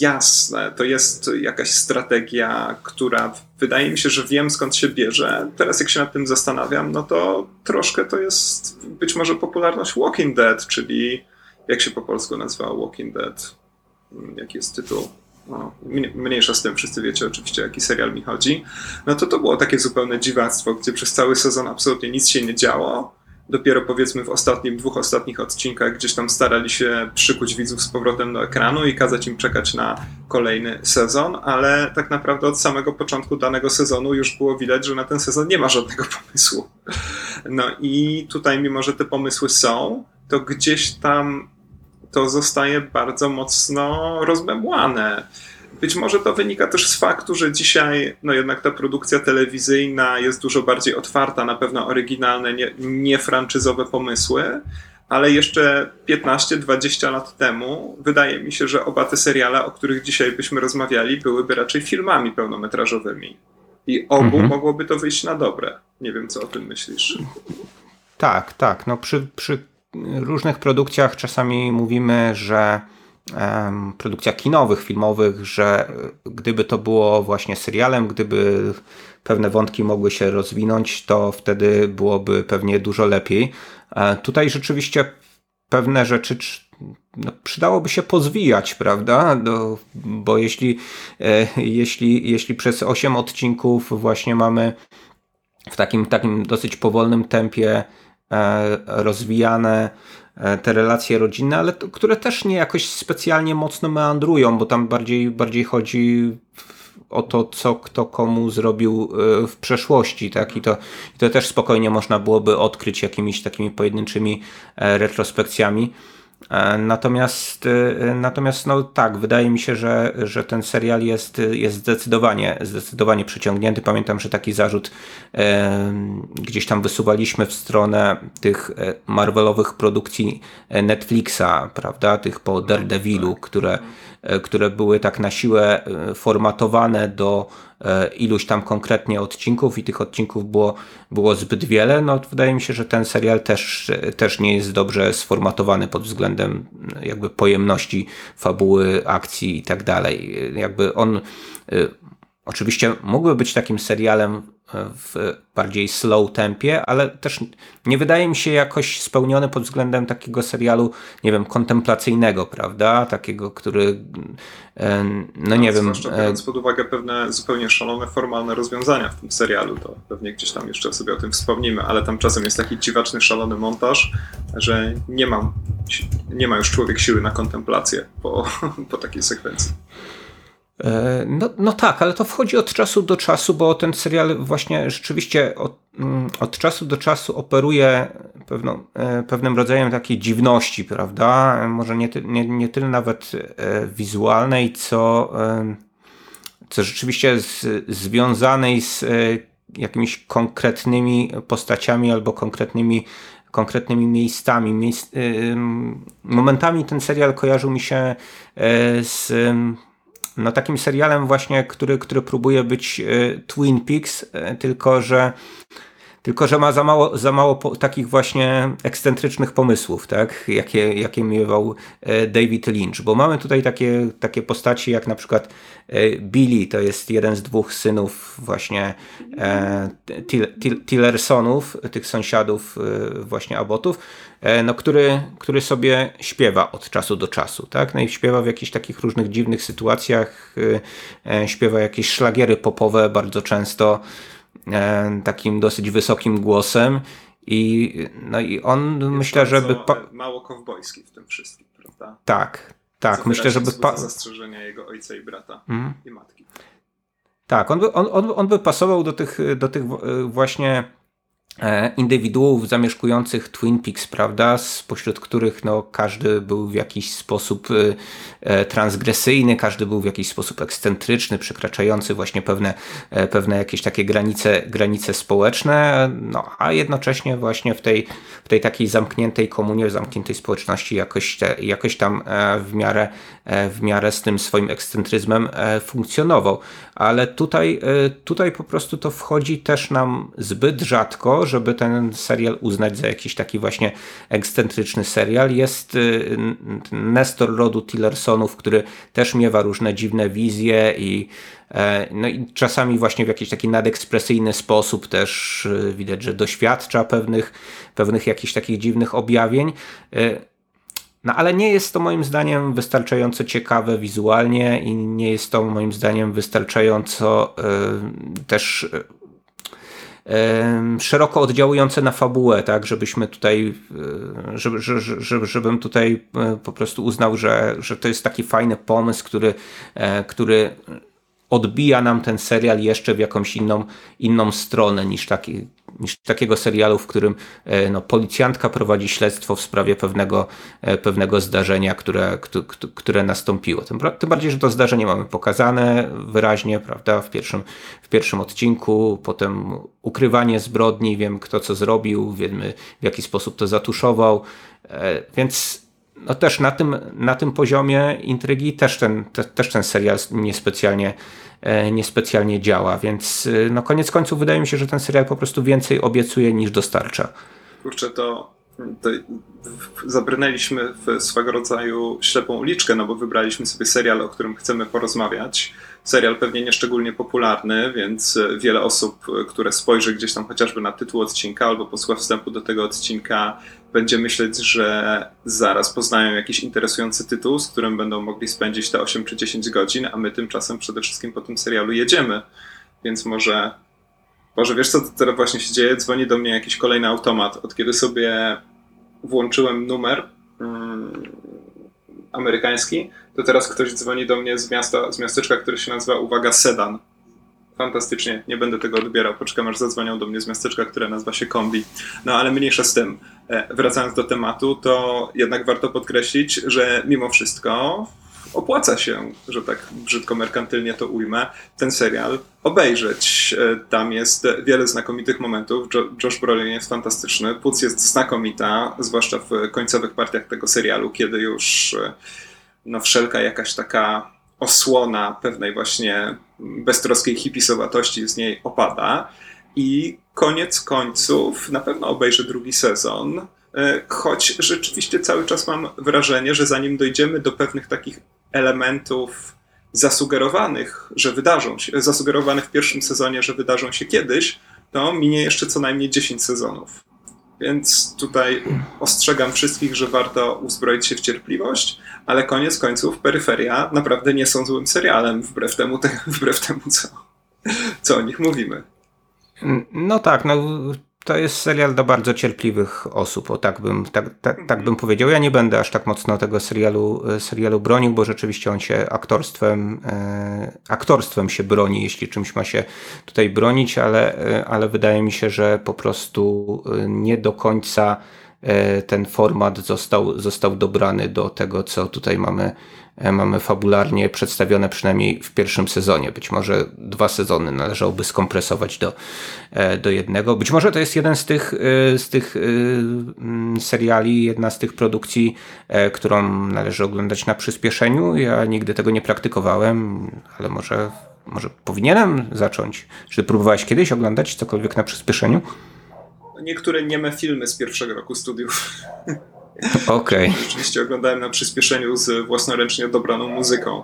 Speaker 1: jasne, to jest jakaś strategia, która wydaje mi się, że wiem skąd się bierze. Teraz jak się nad tym zastanawiam, no to troszkę to jest być może popularność Walking Dead, czyli jak się po polsku nazywa Walking Dead? Jaki jest tytuł? No, mniejsza z tym, wszyscy wiecie oczywiście, jaki serial mi chodzi. No to to było takie zupełne dziwactwo, gdzie przez cały sezon absolutnie nic się nie działo dopiero powiedzmy w ostatnim, dwóch ostatnich odcinkach gdzieś tam starali się przykuć widzów z powrotem do ekranu i kazać im czekać na kolejny sezon, ale tak naprawdę od samego początku danego sezonu już było widać, że na ten sezon nie ma żadnego pomysłu. No i tutaj, mimo że te pomysły są, to gdzieś tam to zostaje bardzo mocno rozmemłane. Być może to wynika też z faktu, że dzisiaj no jednak ta produkcja telewizyjna jest dużo bardziej otwarta na pewno oryginalne, nie, nie pomysły, ale jeszcze 15-20 lat temu wydaje mi się, że oba te seriale, o których dzisiaj byśmy rozmawiali, byłyby raczej filmami pełnometrażowymi. I obu mhm. mogłoby to wyjść na dobre. Nie wiem, co o tym myślisz.
Speaker 2: Tak, tak. No przy, przy różnych produkcjach czasami mówimy, że produkcjach kinowych, filmowych, że gdyby to było właśnie serialem, gdyby pewne wątki mogły się rozwinąć, to wtedy byłoby pewnie dużo lepiej. E, tutaj rzeczywiście pewne rzeczy no, przydałoby się pozwijać, prawda? No, bo jeśli, e, jeśli, jeśli przez 8 odcinków właśnie mamy w takim, takim dosyć powolnym tempie e, rozwijane te relacje rodzinne, ale to, które też nie jakoś specjalnie mocno meandrują, bo tam bardziej, bardziej chodzi o to, co kto komu zrobił e, w przeszłości, tak? I to, i to też spokojnie można byłoby odkryć jakimiś takimi pojedynczymi e, retrospekcjami. E, natomiast, e, natomiast no tak, wydaje mi się, że, że ten serial jest, jest zdecydowanie, zdecydowanie przeciągnięty. Pamiętam, że taki zarzut e, gdzieś tam wysuwaliśmy w stronę tych e, Marvelowych produkcji Netflixa, prawda, tych po Daredevilu, które, które były tak na siłę formatowane do E, iluś tam konkretnie odcinków i tych odcinków było, było zbyt wiele, no wydaje mi się, że ten serial też, też nie jest dobrze sformatowany pod względem jakby pojemności fabuły, akcji i tak dalej. Jakby on oczywiście mógłby być takim serialem w bardziej slow tempie, ale też nie wydaje mi się jakoś spełniony pod względem takiego serialu, nie wiem, kontemplacyjnego, prawda? Takiego, który, e, no nie wiem.
Speaker 1: Zwłaszcza biorąc pod uwagę pewne zupełnie szalone, formalne rozwiązania w tym serialu, to pewnie gdzieś tam jeszcze sobie o tym wspomnimy, ale tam czasem jest taki dziwaczny, szalony montaż, że nie mam, nie ma już człowiek siły na kontemplację po, (laughs) po takiej sekwencji.
Speaker 2: E, no, no tak, ale to wchodzi od czasu do czasu, bo ten serial właśnie rzeczywiście od, mm, od czasu do czasu operuje pewną, e, pewnym rodzajem takiej dziwności, prawda? Może nie, nie, nie tyle nawet e, wizualnej, co, co rzeczywiście z, związanej z jakimiś konkretnymi postaciami albo konkretnymi konkretnymi miejscami, miejsc, momentami ten serial kojarzył mi się z no takim serialem właśnie, który, który próbuje być e, Twin Peaks, e, tylko że tylko, że ma za mało, za mało po, takich właśnie ekscentrycznych pomysłów, tak? jakie, jakie miewał e, David Lynch. Bo mamy tutaj takie, takie postaci jak na przykład Billy, to jest jeden z dwóch synów właśnie e, Tillersonów, tych sąsiadów właśnie Abotów, E, no, który, który sobie śpiewa od czasu do czasu. Tak? No i śpiewa w jakichś takich różnych dziwnych sytuacjach, e, e, śpiewa jakieś szlagiery popowe bardzo często takim dosyć wysokim głosem. I, no i on
Speaker 1: Jest
Speaker 2: myślę, żeby.
Speaker 1: Mało kowbojski w tym wszystkim, prawda?
Speaker 2: Tak, tak.
Speaker 1: Co
Speaker 2: myślę, żeby.
Speaker 1: Pa... zastrzeżenia jego ojca i brata mm. i matki.
Speaker 2: Tak, on by, on, on, on by pasował do tych, do tych właśnie E, indywiduów zamieszkujących Twin Peaks, prawda, spośród których no, każdy był w jakiś sposób e, e, transgresyjny, każdy był w jakiś sposób ekscentryczny, przekraczający właśnie pewne, pewne jakieś takie granice, granice społeczne, no, a jednocześnie właśnie w tej, w tej takiej zamkniętej komunie, zamkniętej społeczności jakoś, te, jakoś tam w miarę, w miarę z tym swoim ekscentryzmem funkcjonował. Ale tutaj, tutaj po prostu to wchodzi też nam zbyt rzadko, żeby ten serial uznać za jakiś taki właśnie ekscentryczny serial. Jest Nestor rodu Tillersonów, który też miewa różne dziwne wizje i e, no i czasami właśnie w jakiś taki nadekspresyjny sposób też widać, że doświadcza pewnych, pewnych jakichś takich dziwnych objawień. No ale nie jest to moim zdaniem wystarczająco ciekawe wizualnie i nie jest to moim zdaniem wystarczająco y, też szeroko oddziałujące na fabułę, tak, żebyśmy tutaj, żeby, żeby, żebym tutaj po prostu uznał, że, że to jest taki fajny pomysł, który, który odbija nam ten serial jeszcze w jakąś inną, inną stronę niż, taki, niż takiego serialu, w którym e, no, policjantka prowadzi śledztwo w sprawie pewnego, e, pewnego zdarzenia, które, które nastąpiło. Tym, tym bardziej, że to zdarzenie mamy pokazane wyraźnie, prawda, w pierwszym, w pierwszym odcinku, potem ukrywanie zbrodni, wiem kto co zrobił, wiemy w jaki sposób to zatuszował, e, więc no też na tym, na tym poziomie intrygi też ten, te, też ten serial niespecjalnie, e, niespecjalnie działa, więc e, no koniec końców wydaje mi się, że ten serial po prostu więcej obiecuje niż dostarcza.
Speaker 1: Kurczę, to, to zabrnęliśmy w swego rodzaju ślepą uliczkę, no bo wybraliśmy sobie serial, o którym chcemy porozmawiać. Serial pewnie nieszczególnie popularny, więc wiele osób, które spojrzy gdzieś tam chociażby na tytuł odcinka albo posłucha wstępu do tego odcinka, będzie myśleć, że zaraz poznają jakiś interesujący tytuł, z którym będą mogli spędzić te 8 czy 10 godzin, a my tymczasem przede wszystkim po tym serialu jedziemy. Więc może, może wiesz co teraz właśnie się dzieje? Dzwoni do mnie jakiś kolejny automat. Od kiedy sobie włączyłem numer mm, amerykański, to teraz ktoś dzwoni do mnie z miasta, z miasteczka, które się nazywa, uwaga, Sedan fantastycznie, nie będę tego odbierał, poczekam aż zadzwonią do mnie z miasteczka, które nazywa się Kombi. No ale mniejsza z tym, wracając do tematu, to jednak warto podkreślić, że mimo wszystko opłaca się, że tak brzydko merkantylnie to ujmę, ten serial obejrzeć. E, tam jest wiele znakomitych momentów. Josh Brolin jest fantastyczny, Puc jest znakomita, zwłaszcza w końcowych partiach tego serialu, kiedy już e, no, wszelka jakaś taka osłona pewnej właśnie beztroskiej hipisowatości z niej opada i koniec końców na pewno obejrzę drugi sezon, e, choć rzeczywiście cały czas mam wrażenie, że zanim dojdziemy do pewnych takich elementów zasugerowanych, że wydarzą się, zasugerowanych w pierwszym sezonie, że wydarzą się kiedyś, to minie jeszcze co najmniej 10 sezonów. Więc tutaj ostrzegam wszystkich, że warto uzbroić się w cierpliwość, ale koniec końców Peryferia naprawdę nie są złym serialem, wbrew temu, te, (laughs) wbrew temu co, co o nich mówimy.
Speaker 2: No tak, no to jest serial do bardzo cierpliwych osób, o tak bym, tak, tak, tak bym powiedział. Ja nie będę aż tak mocno tego serialu, serialu bronił, bo rzeczywiście on się aktorstwem, e, aktorstwem się broni, jeśli czymś ma się tutaj bronić, ale, e, ale wydaje mi się, że po prostu e, nie do końca e, ten format został, został dobrany do tego, co tutaj mamy E, mamy fabularnie przedstawione przynajmniej w pierwszym sezonie. Być może dwa sezony należałoby skompresować do, e, do jednego. Być może to jest jeden z tych, e, z tych mm, seriali, jedna z tych produkcji, którą należy oglądać na przyspieszeniu. Ja nigdy tego nie praktykowałem, ale może, może powinienem zacząć. Czy próbowałeś kiedyś oglądać cokolwiek na przyspieszeniu?
Speaker 1: Niektóre nieme filmy z pierwszego roku studiów.
Speaker 2: Okej. (laughs)
Speaker 1: Okay. Rzeczywiście oglądałem na przyspieszeniu z własnoręcznie dobraną muzyką.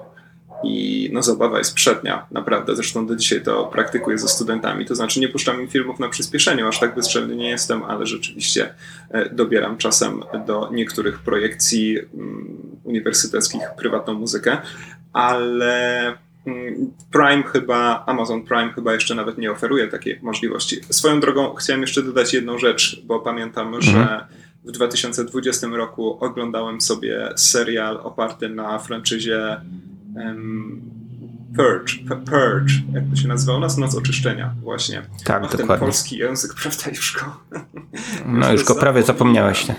Speaker 1: I no zabawa jest przednia, naprawdę. Zresztą do dzisiaj to praktykuję ze studentami. To znaczy nie puszczam im filmów na przyspieszeniu, aż tak bezczelny nie jestem, ale rzeczywiście e, dobieram czasem do niektórych projekcji mm, uniwersyteckich prywatną muzykę. Ale Prime chyba, Amazon Prime chyba jeszcze nawet nie oferuje takiej możliwości. Swoją drogą chciałem jeszcze dodać jedną rzecz, bo pamiętam, mhm. że w 2020 roku oglądałem sobie serial oparty na franczyzie um, Purge, Purge, jak to się nazywa u nas? Noc oczyszczenia, właśnie.
Speaker 2: Tak,
Speaker 1: Ach,
Speaker 2: dokładnie.
Speaker 1: ten polski język, (laughs) prawda, już go...
Speaker 2: No już go prawie zapomniałeś. No.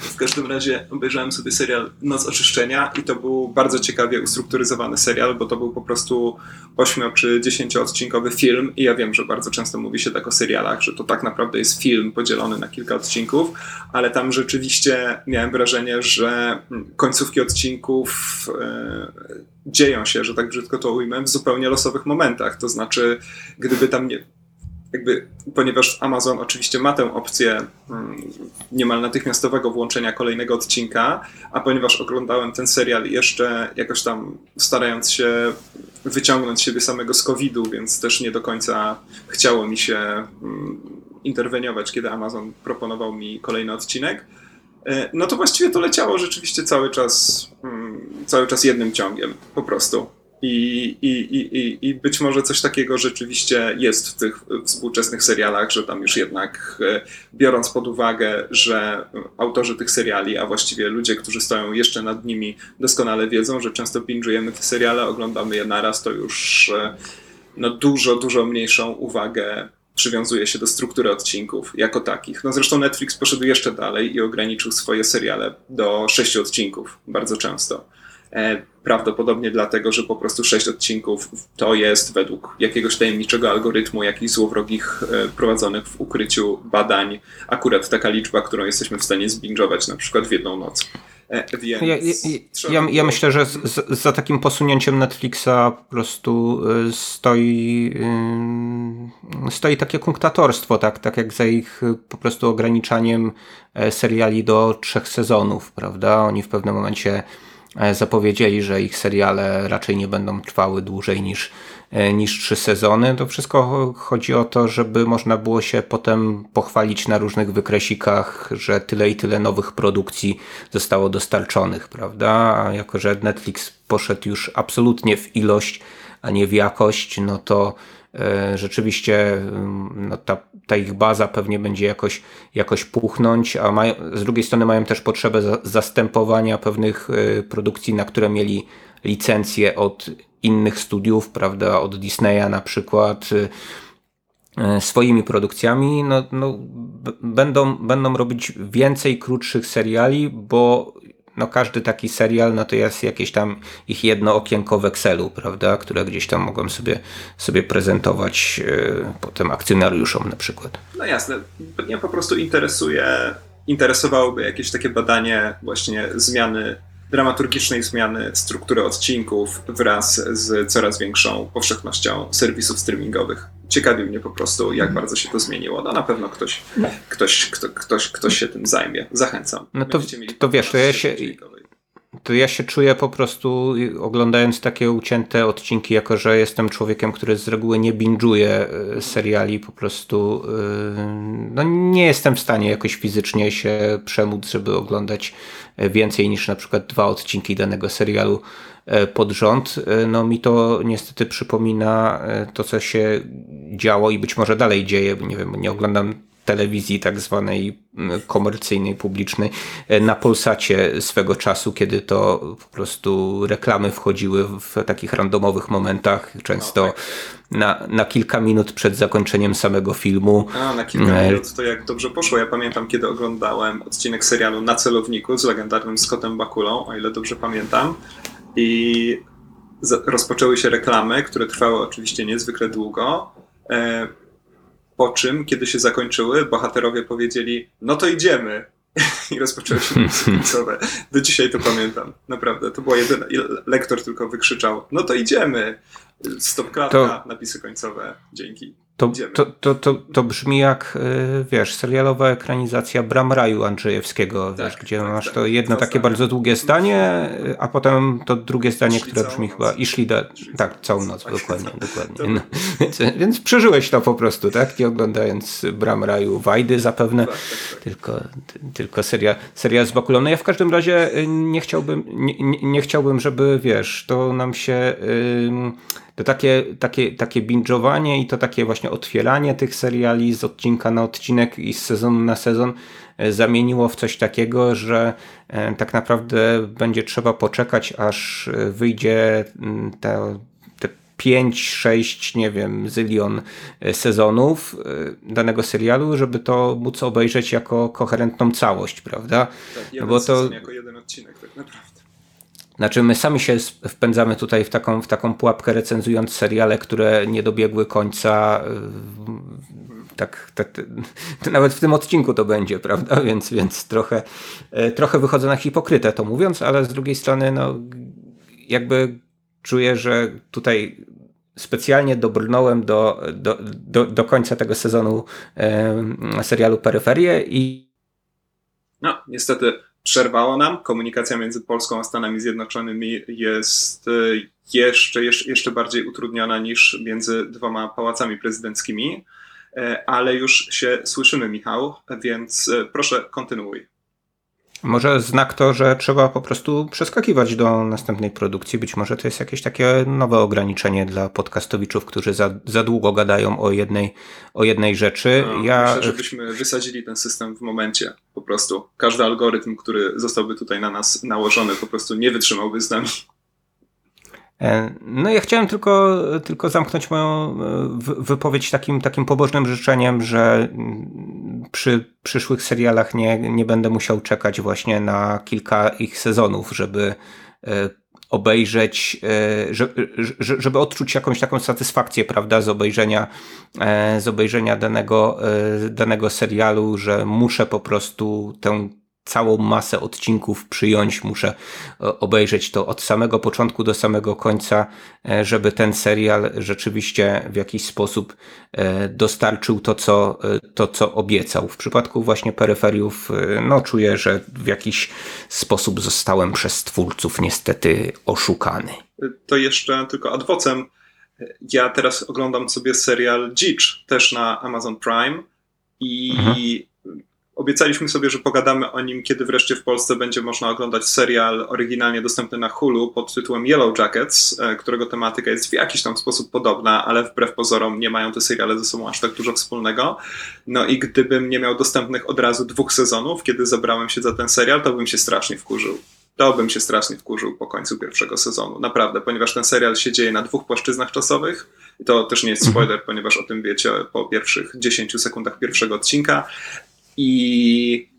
Speaker 1: W każdym razie obejrzałem sobie serial Noc oczyszczenia i to był bardzo ciekawie ustrukturyzowany serial, bo to był po prostu 8 czy 10 odcinkowy film i ja wiem, że bardzo często mówi się tak o serialach, że to tak naprawdę jest film podzielony na kilka odcinków, ale tam rzeczywiście miałem wrażenie, że końcówki odcinków yy, dzieją się, że tak brzydko to ujmę, w zupełnie losowych momentach. To znaczy, gdyby tam nie. Jakby, ponieważ Amazon oczywiście ma tę opcję hmm, niemal natychmiastowego włączenia kolejnego odcinka, a ponieważ oglądałem ten serial jeszcze jakoś tam starając się wyciągnąć siebie samego z COVID-u, więc też nie do końca chciało mi się hmm, interweniować, kiedy Amazon proponował mi kolejny odcinek, no to właściwie to leciało rzeczywiście cały czas, mm, cały czas jednym ciągiem, po prostu. I, i, i, I być może coś takiego rzeczywiście jest w tych współczesnych serialach, że tam już jednak e, biorąc pod uwagę, że autorzy tych seriali, a właściwie ludzie, którzy stoją jeszcze nad nimi, doskonale wiedzą, że często binge'ujemy te seriale, oglądamy je naraz, to już e, no, dużo, dużo mniejszą uwagę przywiązuje się do struktury odcinków jako takich. No zresztą Netflix poszedł jeszcze dalej i ograniczył swoje seriale do sześciu odcinków bardzo często. E, prawdopodobnie dlatego, że po prostu sześć odcinków to jest według jakiegoś tajemniczego algorytmu, jakichś złowrogich e, prowadzonych w ukryciu badań, akurat taka liczba, którą jesteśmy w stanie zbingować na przykład w jedną noc.
Speaker 2: E, więc ja, ja, ja, myślę, że z, za takim posunięciem Netflixa po prostu y, stoi, y, stoi takie kunktatorstwo, tak, tak jak za ich po prostu ograniczaniem e, seriali do trzech sezonów, prawda? Oni w pewnym momencie e, zapowiedzieli, że ich seriale raczej nie będą trwały dłużej niż E, niż trzy sezony. To wszystko chodzi o to, żeby można było się potem pochwalić na różnych wykresikach, że tyle i tyle nowych produkcji zostało dostarczonych, prawda? A jako, że Netflix poszedł już absolutnie w ilość, a nie w jakość, no to e, rzeczywiście mm, no ta, ta ich baza pewnie będzie jakoś, jakoś puchnąć, a mają, z drugiej strony mają też potrzebę za, zastępowania pewnych e, produkcji, na które mieli licencje od innych studiów, prawda, od Disneya na przykład, y, y, swoimi produkcjami, no, no, będą, będą robić więcej krótszych seriali, bo no każdy taki serial, no to jest jakieś tam ich jedno okienko w Excelu, prawda, które gdzieś tam mogą sobie, sobie prezentować yy, potem akcjonariuszom na przykład.
Speaker 1: No jasne, mnie po prostu interesuje, interesowałoby jakieś takie badanie właśnie zmiany dramaturgicznej zmiany struktury odcinków wraz z coraz większą powszechnością serwisów streamingowych. Ciekawi mnie po prostu, jak mhm. bardzo się to zmieniło. No na pewno ktoś, ktoś, kto, ktoś, ktoś się tym zajmie. Zachęcam.
Speaker 2: No to, to wiesz, to ja się, to ja się czuję po prostu oglądając takie ucięte odcinki, jako że jestem człowiekiem, który z reguły nie binge'uje e, seriali, po prostu e, no nie jestem w stanie jakoś fizycznie się przemóc, żeby oglądać więcej niż na przykład dwa odcinki danego serialu pod rząd. No mi to niestety przypomina to, co się działo i być może dalej dzieje, nie wiem, nie oglądam telewizji tak zwanej mm, komercyjnej, publicznej e, na Polsacie swego czasu, kiedy to po prostu reklamy wchodziły w takich randomowych momentach, często no, tak. na, na kilka minut przed zakończeniem samego filmu.
Speaker 1: A, na kilka e, minut to jak dobrze poszło. Ja pamiętam, kiedy oglądałem odcinek serialu Na celowniku z legendarnym Scottem Bakulą, o ile dobrze pamiętam. I rozpoczęły się reklamy, które trwały oczywiście niezwykle długo e, po czym, kiedy się zakończyły, bohaterowie powiedzieli, no to idziemy. (laughs) I rozpoczęły się (laughs) napisy końcowe. Do dzisiaj to pamiętam. Naprawdę. To była jedyna. Lektor tylko wykrzyczał, no to idziemy. Stop klatka, to... napisy końcowe. Dzięki.
Speaker 2: To, to, to, to, to brzmi jak, y, wiesz, serialowa ekranizacja Bram Raju Andrzejewskiego, tak, wiesz, gdzie tak, masz tak, to jedno takie bardzo długie zdanie, a potem to drugie zdanie, które brzmi chyba i szli da, tak, całą noc, dokładnie, dokładnie. No, (laughs) więc, więc, przeżyłeś to po prostu, tak? Nie oglądając Bram Raju Wajdy zapewne, tak, tak, tak. tylko, tylko seria, seria z Bakulą. Ja w każdym razie y, nie chciałbym, nie, nie, nie chciałbym, żeby, wiesz, to nam się... Yy, to takie, takie, takie binge'owanie i to takie właśnie otwieranie tych seriali z odcinka na odcinek i z sezonu na sezon e, zamieniło w coś takiego, że e, tak naprawdę będzie trzeba poczekać, aż e, wyjdzie te, te 5, 6, nie wiem, zylion sezonów danego serialu, żeby to móc obejrzeć jako koherentną całość, prawda?
Speaker 1: Tak, jeden no bo to jako jeden odcinek tak naprawdę.
Speaker 2: Znaczy, my sami się wpędzamy tutaj w taką, w taką pułapkę, recenzując seriale, które nie dobiegły końca. Y, tak, tak, (laughs) nawet w tym odcinku to będzie, prawda? (laughs) Więc, więc trochę, e, trochę wychodzę na hipokrytę to mówiąc, ale z drugiej strony, no, jakby czuję, że tutaj specjalnie dobrnąłem do, do, do, do końca tego sezonu e, serialu Peryferię i.
Speaker 1: No, niestety przerwało nam. Komunikacja między Polską a Stanami Zjednoczonymi jest e, jeszcze, jeszcze bardziej utrudniona niż między dwoma pałacami prezydenckimi, e, ale już się słyszymy, Michał, więc e, proszę, kontynuuj.
Speaker 2: Może znak to, że trzeba po prostu przeskakiwać do następnej produkcji. Być może to jest jakieś takie nowe ograniczenie dla podcastowiczów, którzy za, za długo gadają o jednej, o jednej rzeczy.
Speaker 1: No, ja... Myślę, żebyśmy wysadzili ten system w momencie. Po prostu każdy algorytm, który zostałby tutaj na nas nałożony, po prostu nie wytrzymałby z nami.
Speaker 2: E, no ja chciałem tylko, tylko zamknąć moją e, wypowiedź takim, takim pobożnym życzeniem, że mm, przy przyszłych serialach nie, nie będę musiał czekać właśnie na kilka ich sezonów, żeby e, obejrzeć, żeby odczuć jakąś taką satysfakcję, prawda, z obejrzenia, z obejrzenia danego, danego serialu, że muszę po prostu tę całą masę odcinków przyjąć, muszę e, obejrzeć to od samego początku do samego końca, e, żeby ten serial rzeczywiście w jakiś sposób e, dostarczył to, co, to, co obiecał. W przypadku właśnie peryferiów, no czuję, że w jakiś sposób zostałem przez twórców niestety oszukany.
Speaker 1: To jeszcze tylko adwocem. Ja teraz oglądam sobie serial Dzicz, też na Amazon Prime i mhm Obiecaliśmy sobie, że pogadamy o nim, kiedy wreszcie w Polsce będzie można oglądać serial oryginalnie dostępny na Hulu pod tytułem Yellow Jackets, e, którego tematyka jest w jakiś tam sposób podobna, ale wbrew pozorom nie mają te seriale ze sobą aż tak dużo wspólnego. No i gdybym nie miał dostępnych od razu dwóch sezonów, kiedy zabrałem się za ten serial, to bym się strasznie wkurzył. To bym się strasznie wkurzył po końcu pierwszego sezonu. Naprawdę, ponieważ ten serial się dzieje na dwóch płaszczyznach czasowych. To też nie jest spoiler, mhm. ponieważ o tym wiecie po pierwszych 10 sekundach pierwszego odcinka. I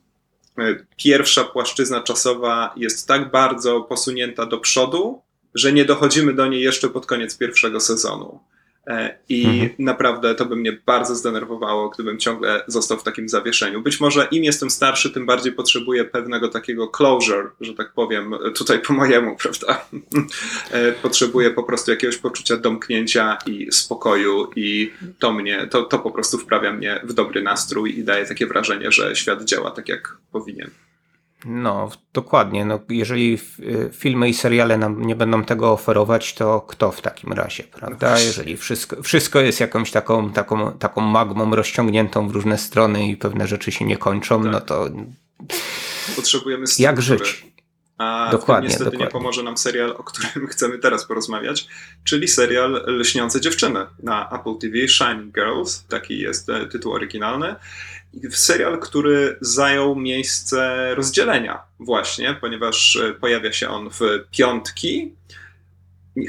Speaker 1: e, pierwsza płaszczyzna czasowa jest tak bardzo posunięta do przodu, że nie dochodzimy do niej jeszcze pod koniec pierwszego sezonu. E, I mhm. naprawdę to by mnie bardzo zdenerwowało, gdybym ciągle został w takim zawieszeniu. Być może im jestem starszy, tym bardziej potrzebuję pewnego takiego closure, że tak powiem, tutaj po mojemu, (laughs) prawda? E, potrzebuję po prostu jakiegoś poczucia domknięcia i spokoju, i to mnie, to, to po prostu wprawia mnie w dobry nastrój i daje takie wrażenie, że świat działa tak, jak powinien.
Speaker 2: No, dokładnie. No, jeżeli filmy i seriale nam nie będą tego oferować, to kto w takim razie, prawda? No jeżeli wszystko, wszystko jest jakąś taką, taką, taką magmą rozciągniętą w różne strony i pewne rzeczy się nie kończą, tak. no to.
Speaker 1: Potrzebujemy struktury.
Speaker 2: Jak żyć?
Speaker 1: A dokładnie, niestety dokładnie. nie pomoże nam serial, o którym (laughs) chcemy teraz porozmawiać, czyli serial Lśniące dziewczyny na Apple TV, Shining Girls, taki jest e, tytuł oryginalny. Serial, który zajął miejsce rozdzielenia właśnie, ponieważ e, pojawia się on w piątki,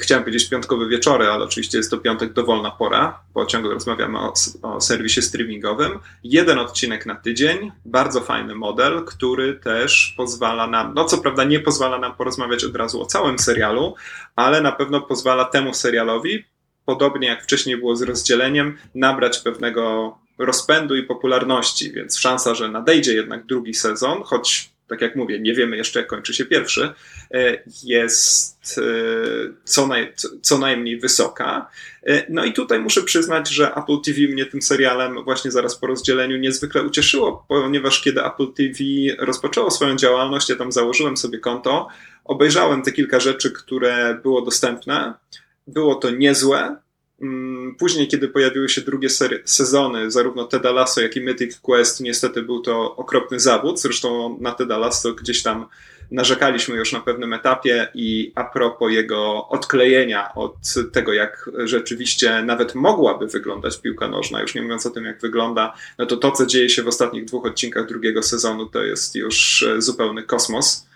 Speaker 1: chciałem powiedzieć piątkowe wieczory, ale oczywiście jest to piątek dowolna pora, bo ciągle rozmawiamy o, o, serwisie streamingowym. Jeden odcinek na tydzień, bardzo fajny model, który też pozwala nam, no co prawda nie pozwala nam porozmawiać od razu o całym serialu, ale na pewno pozwala temu serialowi, podobnie jak wcześniej było z rozdzieleniem, nabrać pewnego rozpędu i popularności, więc szansa, że nadejdzie jednak drugi sezon, choć tak jak mówię, nie wiemy jeszcze, jak kończy się pierwszy, e, jest e, co, naj, co najmniej wysoka. E, no i tutaj muszę przyznać, że Apple TV mnie tym serialem właśnie zaraz po rozdzieleniu niezwykle ucieszyło, ponieważ kiedy Apple TV rozpoczęło swoją działalność, ja tam założyłem sobie konto, obejrzałem te kilka rzeczy, które było dostępne. Było to niezłe, później, kiedy pojawiły się drugie sezony, zarówno Teda Lasso, jak i Mythic Quest, niestety był to okropny zawód. Zresztą na Teda Lasso gdzieś tam narzekaliśmy już na pewnym etapie i a propos jego odklejenia od tego, jak rzeczywiście nawet mogłaby wyglądać piłka nożna, już nie mówiąc o tym, jak wygląda, no to to, co dzieje się w ostatnich dwóch odcinkach drugiego sezonu, to jest już zupełny kosmos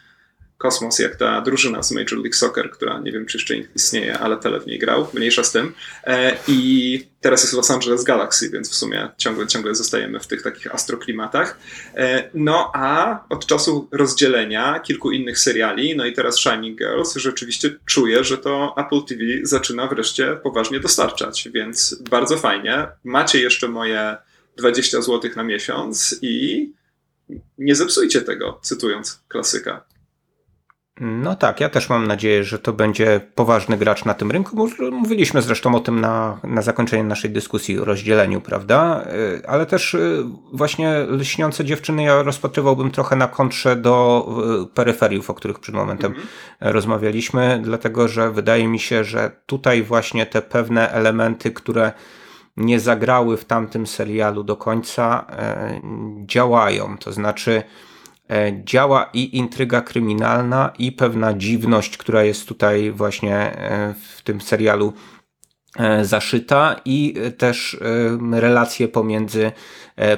Speaker 1: kosmos, jak ta drużyna z Major League Soccer, która nie wiem, czy jeszcze istnieje, ale Tele w niej grał, mniejsza z tym. E, I teraz jest Los Angeles Galaxy, więc w sumie ciągle, ciągle zostajemy w tych takich astroklimatach. E, no a od czasu rozdzielenia kilku innych seriali, no i teraz Shining Girls, rzeczywiście czuję, że to Apple TV zaczyna wreszcie poważnie dostarczać, więc bardzo fajnie. Macie jeszcze moje 20 zł na miesiąc i nie zepsujcie tego, cytując klasyka.
Speaker 2: No tak, ja też mam nadzieję, że to będzie poważny gracz na tym rynku. Mówiliśmy zresztą o tym na, na zakończenie naszej dyskusji o rozdzieleniu, prawda? Y, ale też y, właśnie lśniące dziewczyny ja rozpatrywałbym trochę na kontrze do y, peryferiów, o których przed momentem mhm. rozmawialiśmy, dlatego że wydaje mi się, że tutaj właśnie te pewne elementy, które nie zagrały w tamtym serialu do końca, działają. To znaczy, działa i intryga kryminalna, i pewna dziwność, która jest tutaj właśnie e, w tym serialu e, zaszyta i też relacje pomiędzy,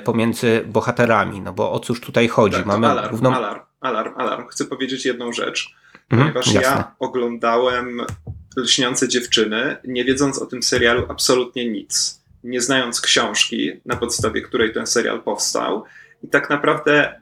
Speaker 2: pomiędzy bohaterami. No bo o cóż tutaj chodzi?
Speaker 1: Tak, Mamy alarm, równą... alarm, alarm, alarm. Chcę powiedzieć jedną rzecz, mhm, ponieważ jasne. ja oglądałem Lśniące dziewczyny, nie wiedząc o tym serialu absolutnie nic. Nie znając książki, na podstawie której ten serial powstał. I tak naprawdę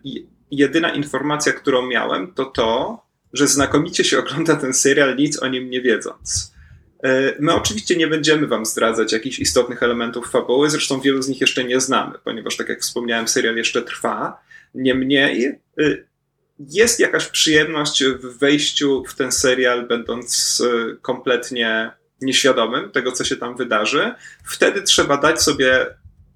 Speaker 1: jedyna informacja, którą miałem, to to, że znakomicie się ogląda ten serial, nic o nim nie wiedząc. E, my oczywiście nie będziemy wam zdradzać jakichś istotnych elementów fabuły, zresztą wielu z nich jeszcze nie znamy, ponieważ tak jak wspomniałem, serial jeszcze trwa. Niemniej e, jest jakaś przyjemność w wejściu w ten serial, będąc e, kompletnie nieświadomym tego, co się tam wydarzy. Wtedy trzeba dać sobie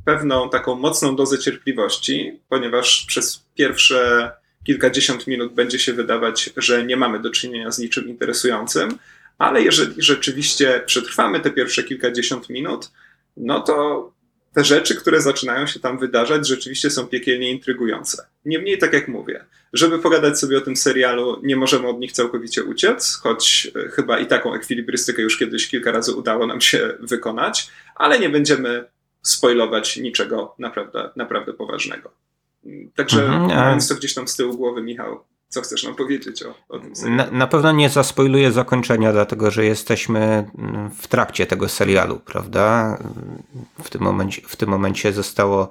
Speaker 1: pewną taką mocną dozę cierpliwości, ponieważ przez pierwsze kilkadziesiąt minut będzie się wydawać, że nie mamy do czynienia z niczym interesującym, ale jeżeli rzeczywiście przetrwamy te pierwsze kilkadziesiąt minut, no to te rzeczy, które zaczynają się tam wydarzać, rzeczywiście są piekielnie intrygujące. Niemniej, tak jak mówię, żeby pogadać sobie o tym serialu, nie możemy od nich całkowicie uciec, choć e, chyba i taką ekwilibrystykę już kiedyś kilka razy udało nam się wykonać, ale nie będziemy spoilować niczego naprawdę, naprawdę poważnego. Także mhm, mając to gdzieś tam z tyłu głowy, Michał, co chcesz nam powiedzieć o, o tym serialu?
Speaker 2: Na, na, pewno nie zaspoiluję zakończenia, dlatego że jesteśmy w trakcie tego serialu, prawda? W tym momencie, w tym momencie zostało,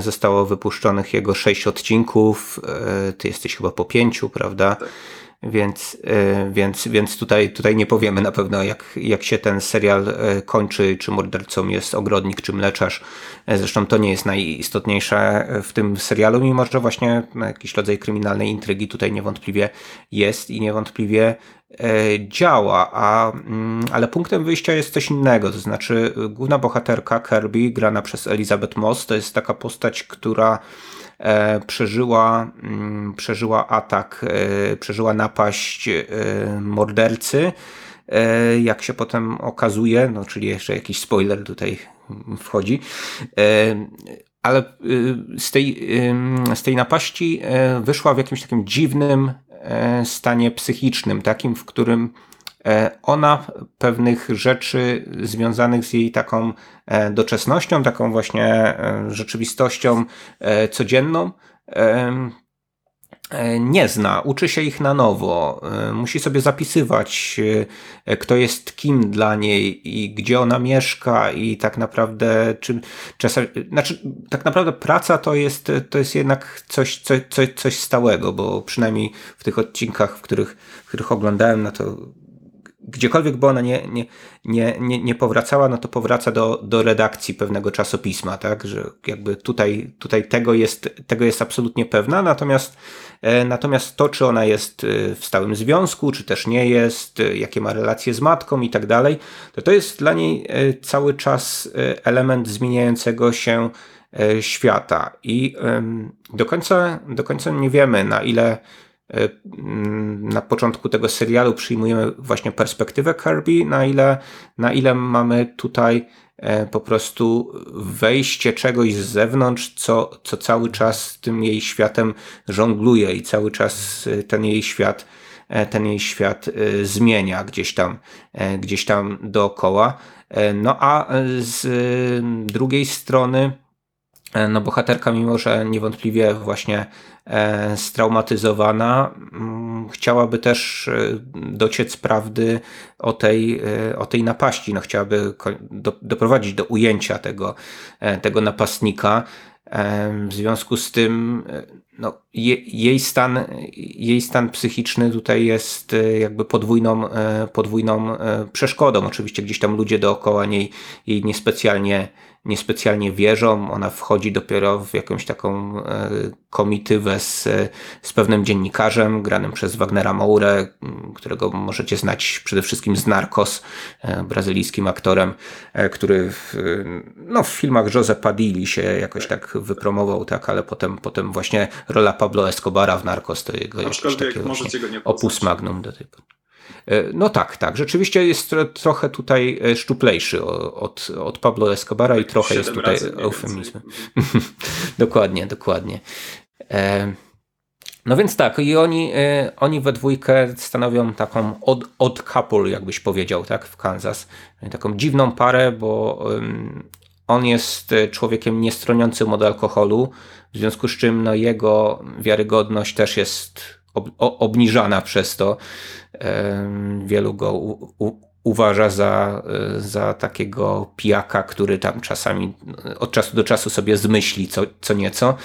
Speaker 2: zostało wypuszczonych jego sześć odcinków, e, ty jesteś chyba po pięciu, prawda? Tak. Więc, e, więc, więc tutaj, tutaj nie powiemy na pewno, jak, jak się ten serial e, kończy, czy mordercą jest ogrodnik, czy mleczarz. Zresztą to nie jest najistotniejsze w tym serialu, mimo że właśnie jakiś rodzaj kryminalnej intrygi tutaj niewątpliwie jest i niewątpliwie działa, a, mm, ale punktem wyjścia jest coś innego, to znaczy główna bohaterka Kirby, grana przez Elizabeth Moss, to jest taka postać, która przeżyła, mm, przeżyła atak, przeżyła napaść mordercy. Jak się potem okazuje, no czyli jeszcze jakiś spoiler tutaj wchodzi, ale z tej, z tej napaści wyszła w jakimś takim dziwnym stanie psychicznym, takim, w którym E, ona pewnych rzeczy związanych z jej taką e, doczesnością, taką właśnie e, rzeczywistością codzienną, nie zna, uczy się ich na nowo, musi sobie zapisywać, kto jest kim dla niej i gdzie ona mieszka i tak naprawdę, czy czasami, znaczy, tak naprawdę praca to jest, to jest jednak coś, coś, coś, coś stałego, bo przynajmniej w tych odcinkach, w których, w których oglądałem, no to gdziekolwiek by ona nie, nie, nie, nie, nie powracała, no to powraca do, do redakcji pewnego czasopisma, tak, że jakby tutaj, tutaj tego, jest, tego jest absolutnie pewna, natomiast, e, natomiast to, czy ona jest e, w stałym związku, czy też nie jest, e, jakie ma relacje z matką i tak dalej, to to jest dla niej cały czas element zmieniającego się świata. I do końca, do końca nie wiemy, na ile na początku tego serialu przyjmujemy właśnie perspektywę Kirby, na ile, na ile mamy tutaj e, po prostu wejście czegoś z zewnątrz, co, co cały czas tym jej światem żongluje i cały czas e, ten jej świat, ten jej świat zmienia gdzieś tam, gdzieś tam dookoła. No a z drugiej strony, no bohaterka, mimo że niewątpliwie właśnie E, straumatyzowana, mm, chciałaby też e, dociec prawdy o tej, e, o tej napaści. No, chciałaby do, doprowadzić do ujęcia tego, tego napastnika. W związku z tym no, je, jej, stan, jej stan psychiczny tutaj jest jakby podwójną, podwójną przeszkodą. Oczywiście gdzieś tam ludzie dookoła niej jej niespecjalnie niespecjalnie wierzą. Ona wchodzi dopiero w jakąś taką e, komitywę z, z pewnym dziennikarzem, granym przez Wagnera Moure, którego możecie znać przede wszystkim z Narcos, e, brazylijskim aktorem, e, który w, no, w filmach Jose Padilli się jakoś tak wypromował, tak, ale potem, potem właśnie rola Pablo Escobara w Narcos to jego jakieś takie opus magnum do tej pory. E, no tak, tak. Rzeczywiście jest trochę tutaj e, szczuplejszy od, od Pablo Escobara i trochę jest tutaj eufemizmem. (laughs) dokładnie, dokładnie. E, no więc tak, i oni, oni we dwójkę stanowią taką odd, odd couple, jakbyś powiedział, tak, w Kansas. Taką dziwną parę, bo on jest człowiekiem niestroniącym od alkoholu, w związku z czym no, jego wiarygodność też jest ob, obniżana przez to. Wielu go uważa za, e, za takiego pijaka, który tam czasami od czasu do czasu sobie zmyśli co, co nieco.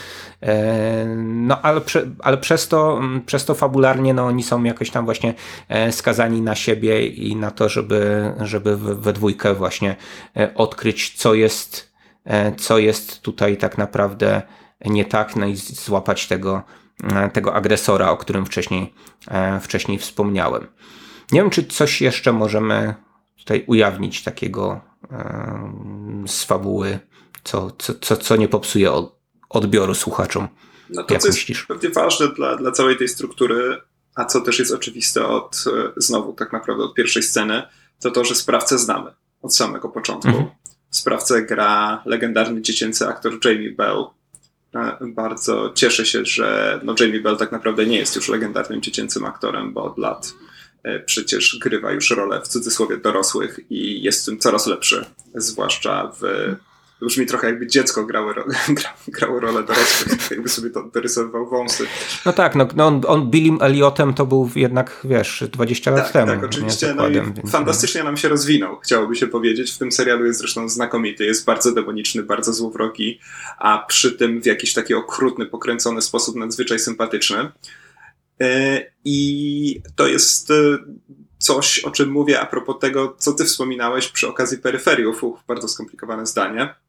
Speaker 2: No ale, prze, ale przez, to, przez to fabularnie no, oni są jakoś tam właśnie e, skazani na siebie i na to, żeby, żeby we dwójkę właśnie e, odkryć, co jest, co jest tutaj tak naprawdę nie tak, no i złapać tego, tego agresora, o którym wcześniej, e, wcześniej wspomniałem. Nie wiem, czy coś jeszcze możemy tutaj ujawnić takiego e, z fabuły, co, co, co, co nie popsuje odbioru słuchaczom.
Speaker 1: No to, Jak co myślisz? jest pewnie ważne dla, dla całej tej struktury, a co też jest oczywiste od e, znowu tak naprawdę od pierwszej sceny, to to, że sprawcę znamy od samego początku. Mhm. Sprawcę gra legendarny dziecięcy aktor Jamie Bell, bardzo cieszę się, że no Jamie Bell tak naprawdę nie jest już legendarnym dziecięcym aktorem, bo od lat e, przecież grywa już rolę w cudzysłowie dorosłych i jest w tym coraz lepszy, zwłaszcza w to brzmi trochę jakby dziecko grało, (laughs) gra, grało rolę dorosłych, (laughs) jakby sobie to dorysowywał wąsy.
Speaker 2: No tak, no, no on, on Billim Elliotem to był jednak, wiesz, 20 lat
Speaker 1: tak,
Speaker 2: temu.
Speaker 1: Tak, oczywiście. No i więc, fantastycznie no. nam się rozwinął, chciałoby się powiedzieć. W tym serialu jest zresztą znakomity, jest bardzo demoniczny, bardzo złowrogi, a przy tym w jakiś taki okrutny, pokręcony sposób nadzwyczaj sympatyczny. E, I to jest e, coś, o czym mówię a propos tego, co ty wspominałeś przy okazji peryferiów. Uf, bardzo skomplikowane zdanie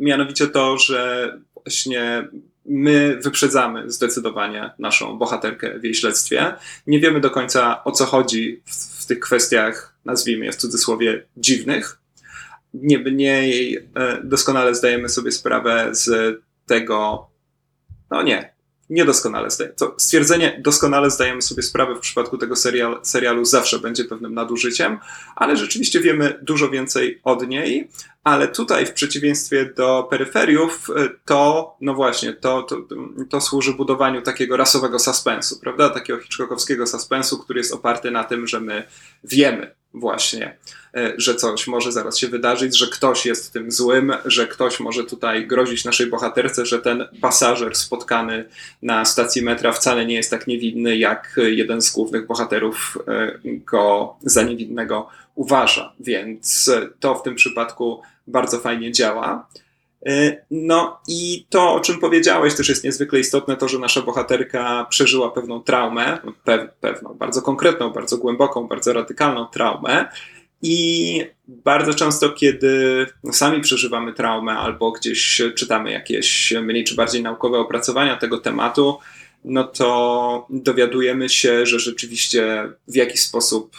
Speaker 1: mianowicie to, że właśnie my wyprzedzamy zdecydowanie naszą bohaterkę w jej śledztwie. Nie wiemy do końca o co chodzi w, w tych kwestiach, nazwijmy je w cudzysłowie, dziwnych. Niemniej e, doskonale zdajemy sobie sprawę z tego, No nie, niedoskonale zdaję. To stwierdzenie doskonale zdajemy sobie sprawę w przypadku tego serial, serialu zawsze będzie pewnym nadużyciem, ale rzeczywiście wiemy dużo więcej od niej. Ale tutaj, w przeciwieństwie do peryferiów, to, no właśnie, to, to, to służy budowaniu takiego rasowego suspensu, prawda? Takiego hitchcockowskiego suspensu, który jest oparty na tym, że my wiemy, właśnie, e, że coś może zaraz się wydarzyć, że ktoś jest tym złym, że ktoś może tutaj grozić naszej bohaterce, że ten pasażer spotkany na stacji metra wcale nie jest tak niewinny, jak jeden z głównych bohaterów e, go za niewinnego uważa. Więc to w tym przypadku bardzo fajnie działa. E, no i to, o czym powiedziałeś, też jest niezwykle istotne, to, że nasza bohaterka przeżyła pewną traumę, pe pewną, bardzo konkretną, bardzo głęboką, bardzo radykalną traumę. I bardzo często, kiedy sami przeżywamy traumę albo gdzieś czytamy jakieś mniej czy bardziej naukowe opracowania tego tematu, no to dowiadujemy się, że rzeczywiście w jakiś sposób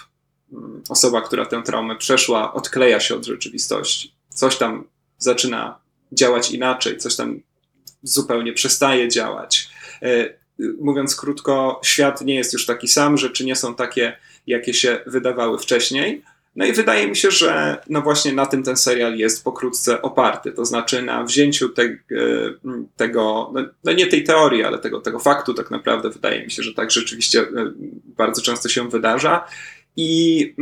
Speaker 1: mm, osoba, która tę traumę przeszła, odkleja się od rzeczywistości. Coś tam zaczyna działać inaczej, coś tam zupełnie przestaje działać. E, mówiąc krótko, świat nie jest już taki sam, rzeczy nie są takie, jakie się wydawały wcześniej. No i wydaje mi się, że no właśnie na tym ten serial jest pokrótce oparty, to znaczy na wzięciu te, e, tego, no, no nie tej teorii, ale tego, tego faktu tak naprawdę wydaje mi się, że tak rzeczywiście e, bardzo często się wydarza i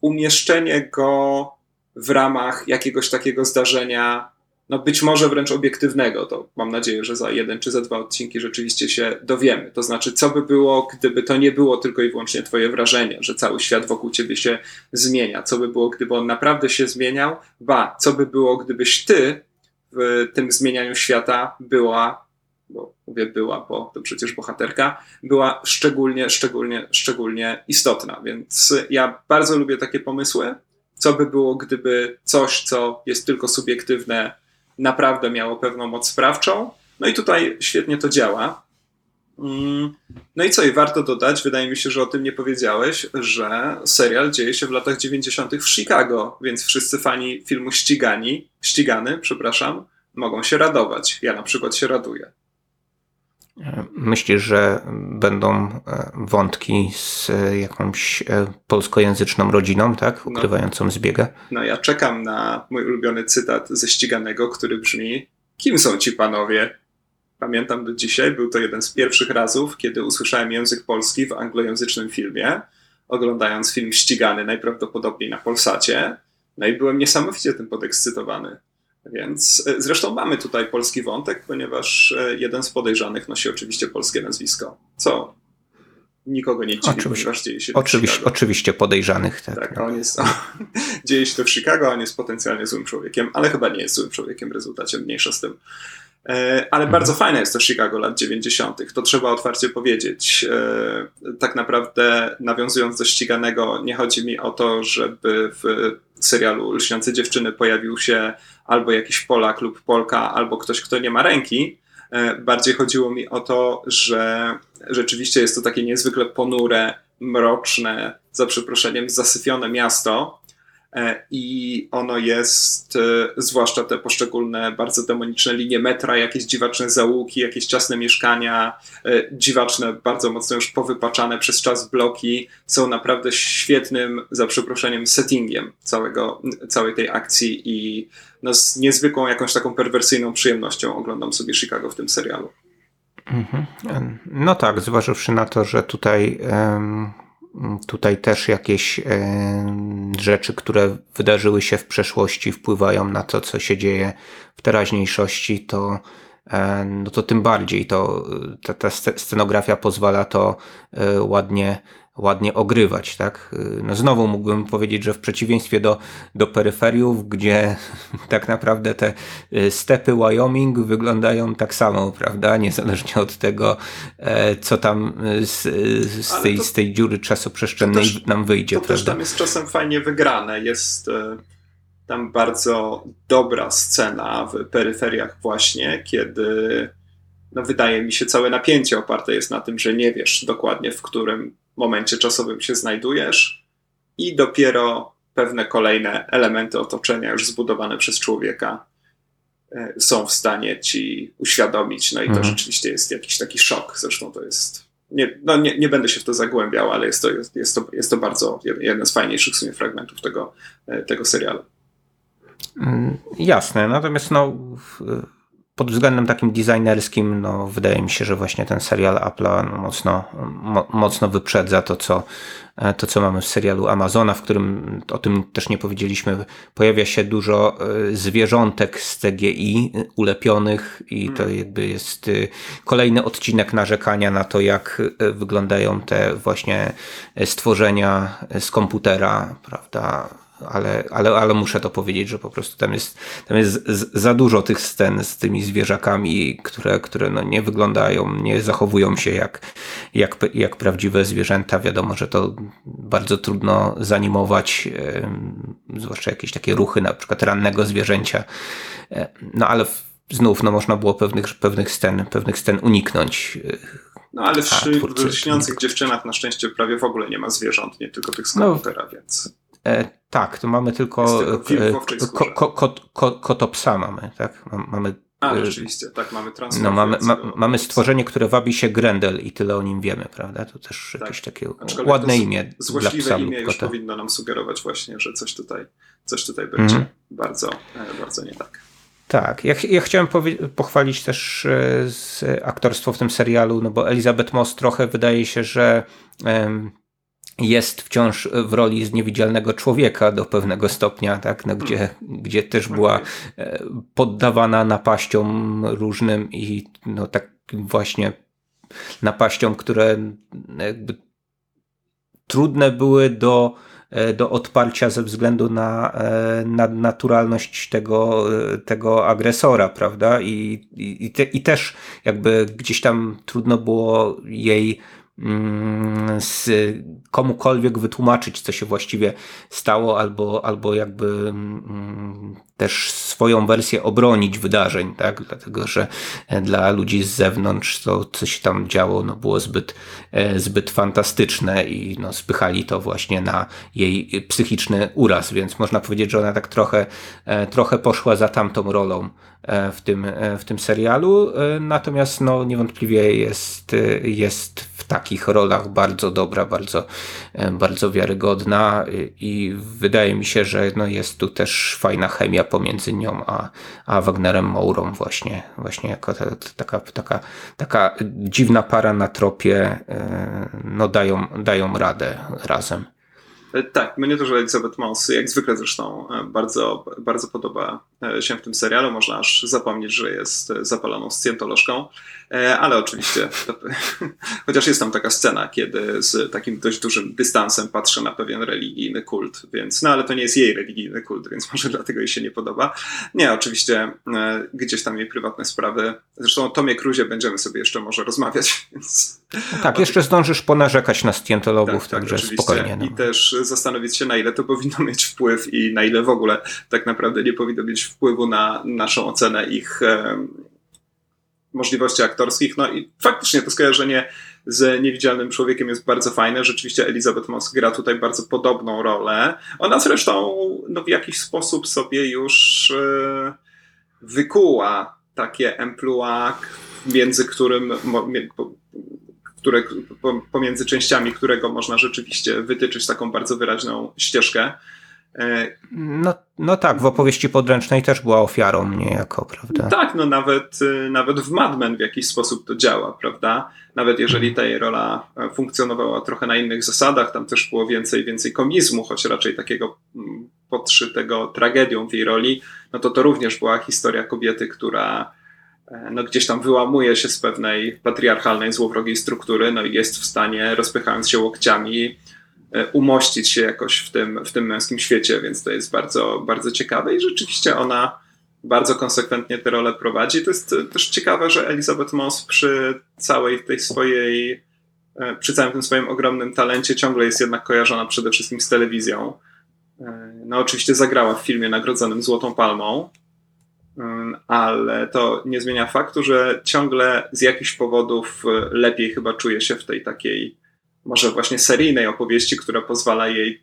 Speaker 1: umieszczenie go w ramach jakiegoś takiego zdarzenia no być może wręcz obiektywnego. To mam nadzieję, że za jeden czy za dwa odcinki rzeczywiście się dowiemy. To znaczy, co by było, gdyby to nie było tylko i wyłącznie Twoje wrażenie, że cały świat wokół Ciebie się zmienia? Co by było, gdyby on naprawdę się zmieniał? Ba, co by było, gdybyś Ty w tym zmienianiu świata była, bo mówię była, bo to przecież bohaterka, była szczególnie, szczególnie, szczególnie istotna. Więc ja bardzo lubię takie pomysły. Co by było, gdyby coś, co jest tylko subiektywne, naprawdę miało pewną moc sprawczą. No i tutaj świetnie to działa. Mm, no i co, i warto dodać, wydaje mi się, że o tym nie powiedziałeś, że serial dzieje się w latach 90. w Chicago, więc wszyscy fani filmu ścigani, ścigany, przepraszam, mogą się radować. Ja na przykład się raduję.
Speaker 2: Myślisz, że będą e, wątki z e, jakąś e, polskojęzyczną rodziną, tak? No. Ukrywającą no, zbiegę?
Speaker 1: No ja czekam na mój ulubiony cytat ze ściganego, który brzmi Kim są ci panowie? Pamiętam do dzisiaj, był to jeden z pierwszych razów, kiedy usłyszałem język polski w anglojęzycznym filmie, oglądając film Ścigany najprawdopodobniej na Polsacie. No i byłem niesamowicie tym podekscytowany. Więc e, zresztą mamy tutaj polski wątek, ponieważ e, jeden z podejrzanych nosi oczywiście polskie nazwisko. Co nikogo nie dziwi,
Speaker 2: oczywiście, ponieważ dzieje się oczywiście, oczywiście podejrzanych. Tak,
Speaker 1: tak on jest, (laughs) dzieje się to w Chicago, on jest potencjalnie złym człowiekiem, ale chyba nie jest złym człowiekiem w rezultacie, mniejsza z tym. E, ale mhm. bardzo fajne jest to Chicago lat 90. To trzeba otwarcie powiedzieć. Tak naprawdę, nawiązując do ściganego, nie chodzi mi o to, żeby w serialu Lśniące Dziewczyny pojawił się albo jakiś Polak lub Polka, albo ktoś, kto nie ma ręki. E, bardziej chodziło mi o to, że rzeczywiście jest to takie niezwykle ponure, mroczne, za przeproszeniem, zasyfione miasto, E, i ono jest, e, zwłaszcza te poszczególne bardzo demoniczne linie metra, jakieś dziwaczne załuki, jakieś ciasne mieszkania, e, dziwaczne, bardzo mocno już powypaczane przez czas bloki, są naprawdę świetnym, za przeproszeniem, settingiem całego, całej tej akcji i no, z niezwykłą jakąś taką perwersyjną przyjemnością oglądam sobie Chicago w tym serialu.
Speaker 2: Mhm. No tak, zważywszy na to, że tutaj um Tutaj też jakieś rzeczy, które wydarzyły się w przeszłości, wpływają na to, co się dzieje w teraźniejszości, to, no to tym bardziej to, ta, ta scenografia pozwala to e, ładnie ładnie ogrywać, tak? No znowu mógłbym powiedzieć, że w przeciwieństwie do, do peryferiów, gdzie (laughs) tak naprawdę te y, stepy Wyoming wyglądają tak samo, prawda? Niezależnie od tego, e, co tam y, z, y, z, tej, to, z tej dziury czasoprzestrzennej też, nam wyjdzie,
Speaker 1: to
Speaker 2: prawda?
Speaker 1: też tam jest czasem fajnie wygrane. Jest e, tam bardzo dobra scena w peryferiach właśnie, kiedy no wydaje mi się całe napięcie oparte jest na tym, że nie wiesz dokładnie w którym momencie czasowym się znajdujesz i dopiero pewne kolejne elementy otoczenia już zbudowane przez człowieka są w stanie ci uświadomić. No i to
Speaker 2: Mhm.
Speaker 1: rzeczywiście jest jakiś taki szok. Zresztą to jest. Nie, no nie, nie będę się w to zagłębiał, ale jest to, jest, jest to, jest to bardzo jeden z fajniejszych w sumie fragmentów tego, tego serialu.
Speaker 2: Mm, Jasne, natomiast no, pod względem takim designerskim, no, wydaje mi się, że właśnie ten serial Apple'a no, mocno, mo, mocno wyprzedza to co, e, to, co mamy w serialu Amazona, w którym o tym też nie powiedzieliśmy. Pojawia się dużo e, zwierzątek z CGI ulepionych, i to jakby jest e, kolejny odcinek narzekania na to, jak wyglądają te właśnie stworzenia z komputera, prawda? Ale, ale, ale muszę to powiedzieć, że po prostu tam jest, tam jest za dużo tych scen z tymi zwierzakami, które, które no nie wyglądają, nie zachowują się jak, jak, jak prawdziwe zwierzęta. Wiadomo, że to bardzo trudno zanimować, zwłaszcza jakieś takie ruchy, na przykład rannego zwierzęcia. E, No ale znów no, można było pewnych, pewnych, scen, pewnych scen uniknąć. E,
Speaker 1: No ale w,
Speaker 2: A,
Speaker 1: szy-
Speaker 2: twórcy-
Speaker 1: w śniących dziewczynach na szczęście prawie w ogóle nie ma zwierząt, nie tylko tych z
Speaker 2: No,
Speaker 1: więc.
Speaker 2: E, tak, to mamy tylko,
Speaker 1: tylko
Speaker 2: e, ko, ko, ko, ko, kotopsa mamy, tak? Mam- Mamy
Speaker 1: A,
Speaker 2: e,
Speaker 1: rzeczywiście, tak, mamy
Speaker 2: No,
Speaker 1: transformację.
Speaker 2: mamy, ma, mamy stworzenie, które wabi się Grendel i tyle o nim wiemy, prawda? To też
Speaker 1: Tak.
Speaker 2: jakieś takie
Speaker 1: Aczkolwiek
Speaker 2: ładne imię dla
Speaker 1: Złośliwe
Speaker 2: psa
Speaker 1: imię już powinno nam sugerować właśnie, że coś tutaj, coś tutaj będzie
Speaker 2: Mhm.
Speaker 1: bardzo, e, bardzo nie tak.
Speaker 2: Tak, ja, ja chciałem pochwalić też e, aktorstwo w tym serialu, no bo Elizabeth Moss trochę wydaje się, że jest wciąż w roli z niewidzialnego człowieka do pewnego stopnia, tak, no, gdzie, gdzie też była e, poddawana napaściom różnym i no tak właśnie napaściom, które jakby trudne były do, e, do odparcia ze względu na, e, na naturalność tego, tego agresora, prawda? I, i, i te, I też jakby gdzieś tam trudno było jej z komukolwiek wytłumaczyć, co się właściwie stało, albo, albo jakby mm, też swoją wersję obronić wydarzeń, tak? Dlatego, że e, dla ludzi z zewnątrz to, co się tam działo, no było zbyt, e, zbyt fantastyczne i no, spychali to właśnie na jej psychiczny uraz, więc można powiedzieć, że ona tak trochę, e, trochę poszła za tamtą rolą w tym, w tym serialu, natomiast no, niewątpliwie jest, jest takich rolach bardzo dobra, bardzo, e, bardzo wiarygodna i- wydaje mi się, że no, jest tu też fajna chemia pomiędzy nią a, a Wagnerem Mourą właśnie, właśnie jako ta, taka, taka, taka dziwna para na tropie e, no, dają, dają radę razem.
Speaker 1: E, Tak, mnie też Elizabeth Moss, jak zwykle zresztą, bardzo, bardzo podoba się w tym serialu. Można aż zapomnieć, że jest zapaloną scjentolożką, ale oczywiście, to, (laughs) chociaż jest tam taka scena, kiedy z takim dość dużym dystansem patrzy na pewien religijny kult, więc, no ale to nie jest jej religijny kult, więc (laughs) może dlatego jej się nie podoba. Nie, oczywiście e, gdzieś tam jej prywatne sprawy. Zresztą o Tomie Cruzie będziemy sobie jeszcze może rozmawiać, (laughs) więc
Speaker 2: No tak, jeszcze zdążysz ponarzekać na scjentologów, także
Speaker 1: Tak, oczywiście.
Speaker 2: spokojnie. No.
Speaker 1: I też zastanowić się, na ile to powinno mieć wpływ i na ile w ogóle tak naprawdę nie powinno mieć wpływu na naszą ocenę ich możliwości aktorskich. No i faktycznie to skojarzenie z niewidzialnym człowiekiem jest bardzo fajne. Rzeczywiście Elizabeth Moss gra tutaj bardzo podobną rolę. Ona zresztą no, w jakiś sposób sobie już e, wykuła takie emploi, między którym które, po- pomiędzy częściami którego można rzeczywiście wytyczyć taką bardzo wyraźną ścieżkę.
Speaker 2: No, no tak, w opowieści podręcznej też była ofiarą niejako, prawda?
Speaker 1: Tak, no nawet, y, nawet w Mad Men w jakiś sposób to działa, prawda? Nawet jeżeli ta jej rola e, funkcjonowała trochę na innych zasadach, tam też było więcej, więcej komizmu, choć raczej takiego mm, podszytego tragedią w jej roli, no to to również była historia kobiety, która e, no gdzieś tam wyłamuje się z pewnej patriarchalnej, złowrogiej struktury, no i jest w stanie, rozpychając się łokciami, umościć się jakoś w tym, w tym męskim świecie, więc to jest bardzo, bardzo ciekawe i rzeczywiście ona bardzo konsekwentnie tę rolę prowadzi. To jest e, też ciekawe, że Elizabeth Moss przy całej tej swojej, e, przy całym tym swoim ogromnym talencie ciągle jest jednak kojarzona przede wszystkim z telewizją. E, No oczywiście zagrała w filmie nagrodzonym Złotą Palmą, ale to nie zmienia faktu, że ciągle z jakichś powodów e, lepiej chyba czuje się w tej takiej może właśnie seryjnej opowieści, która pozwala jej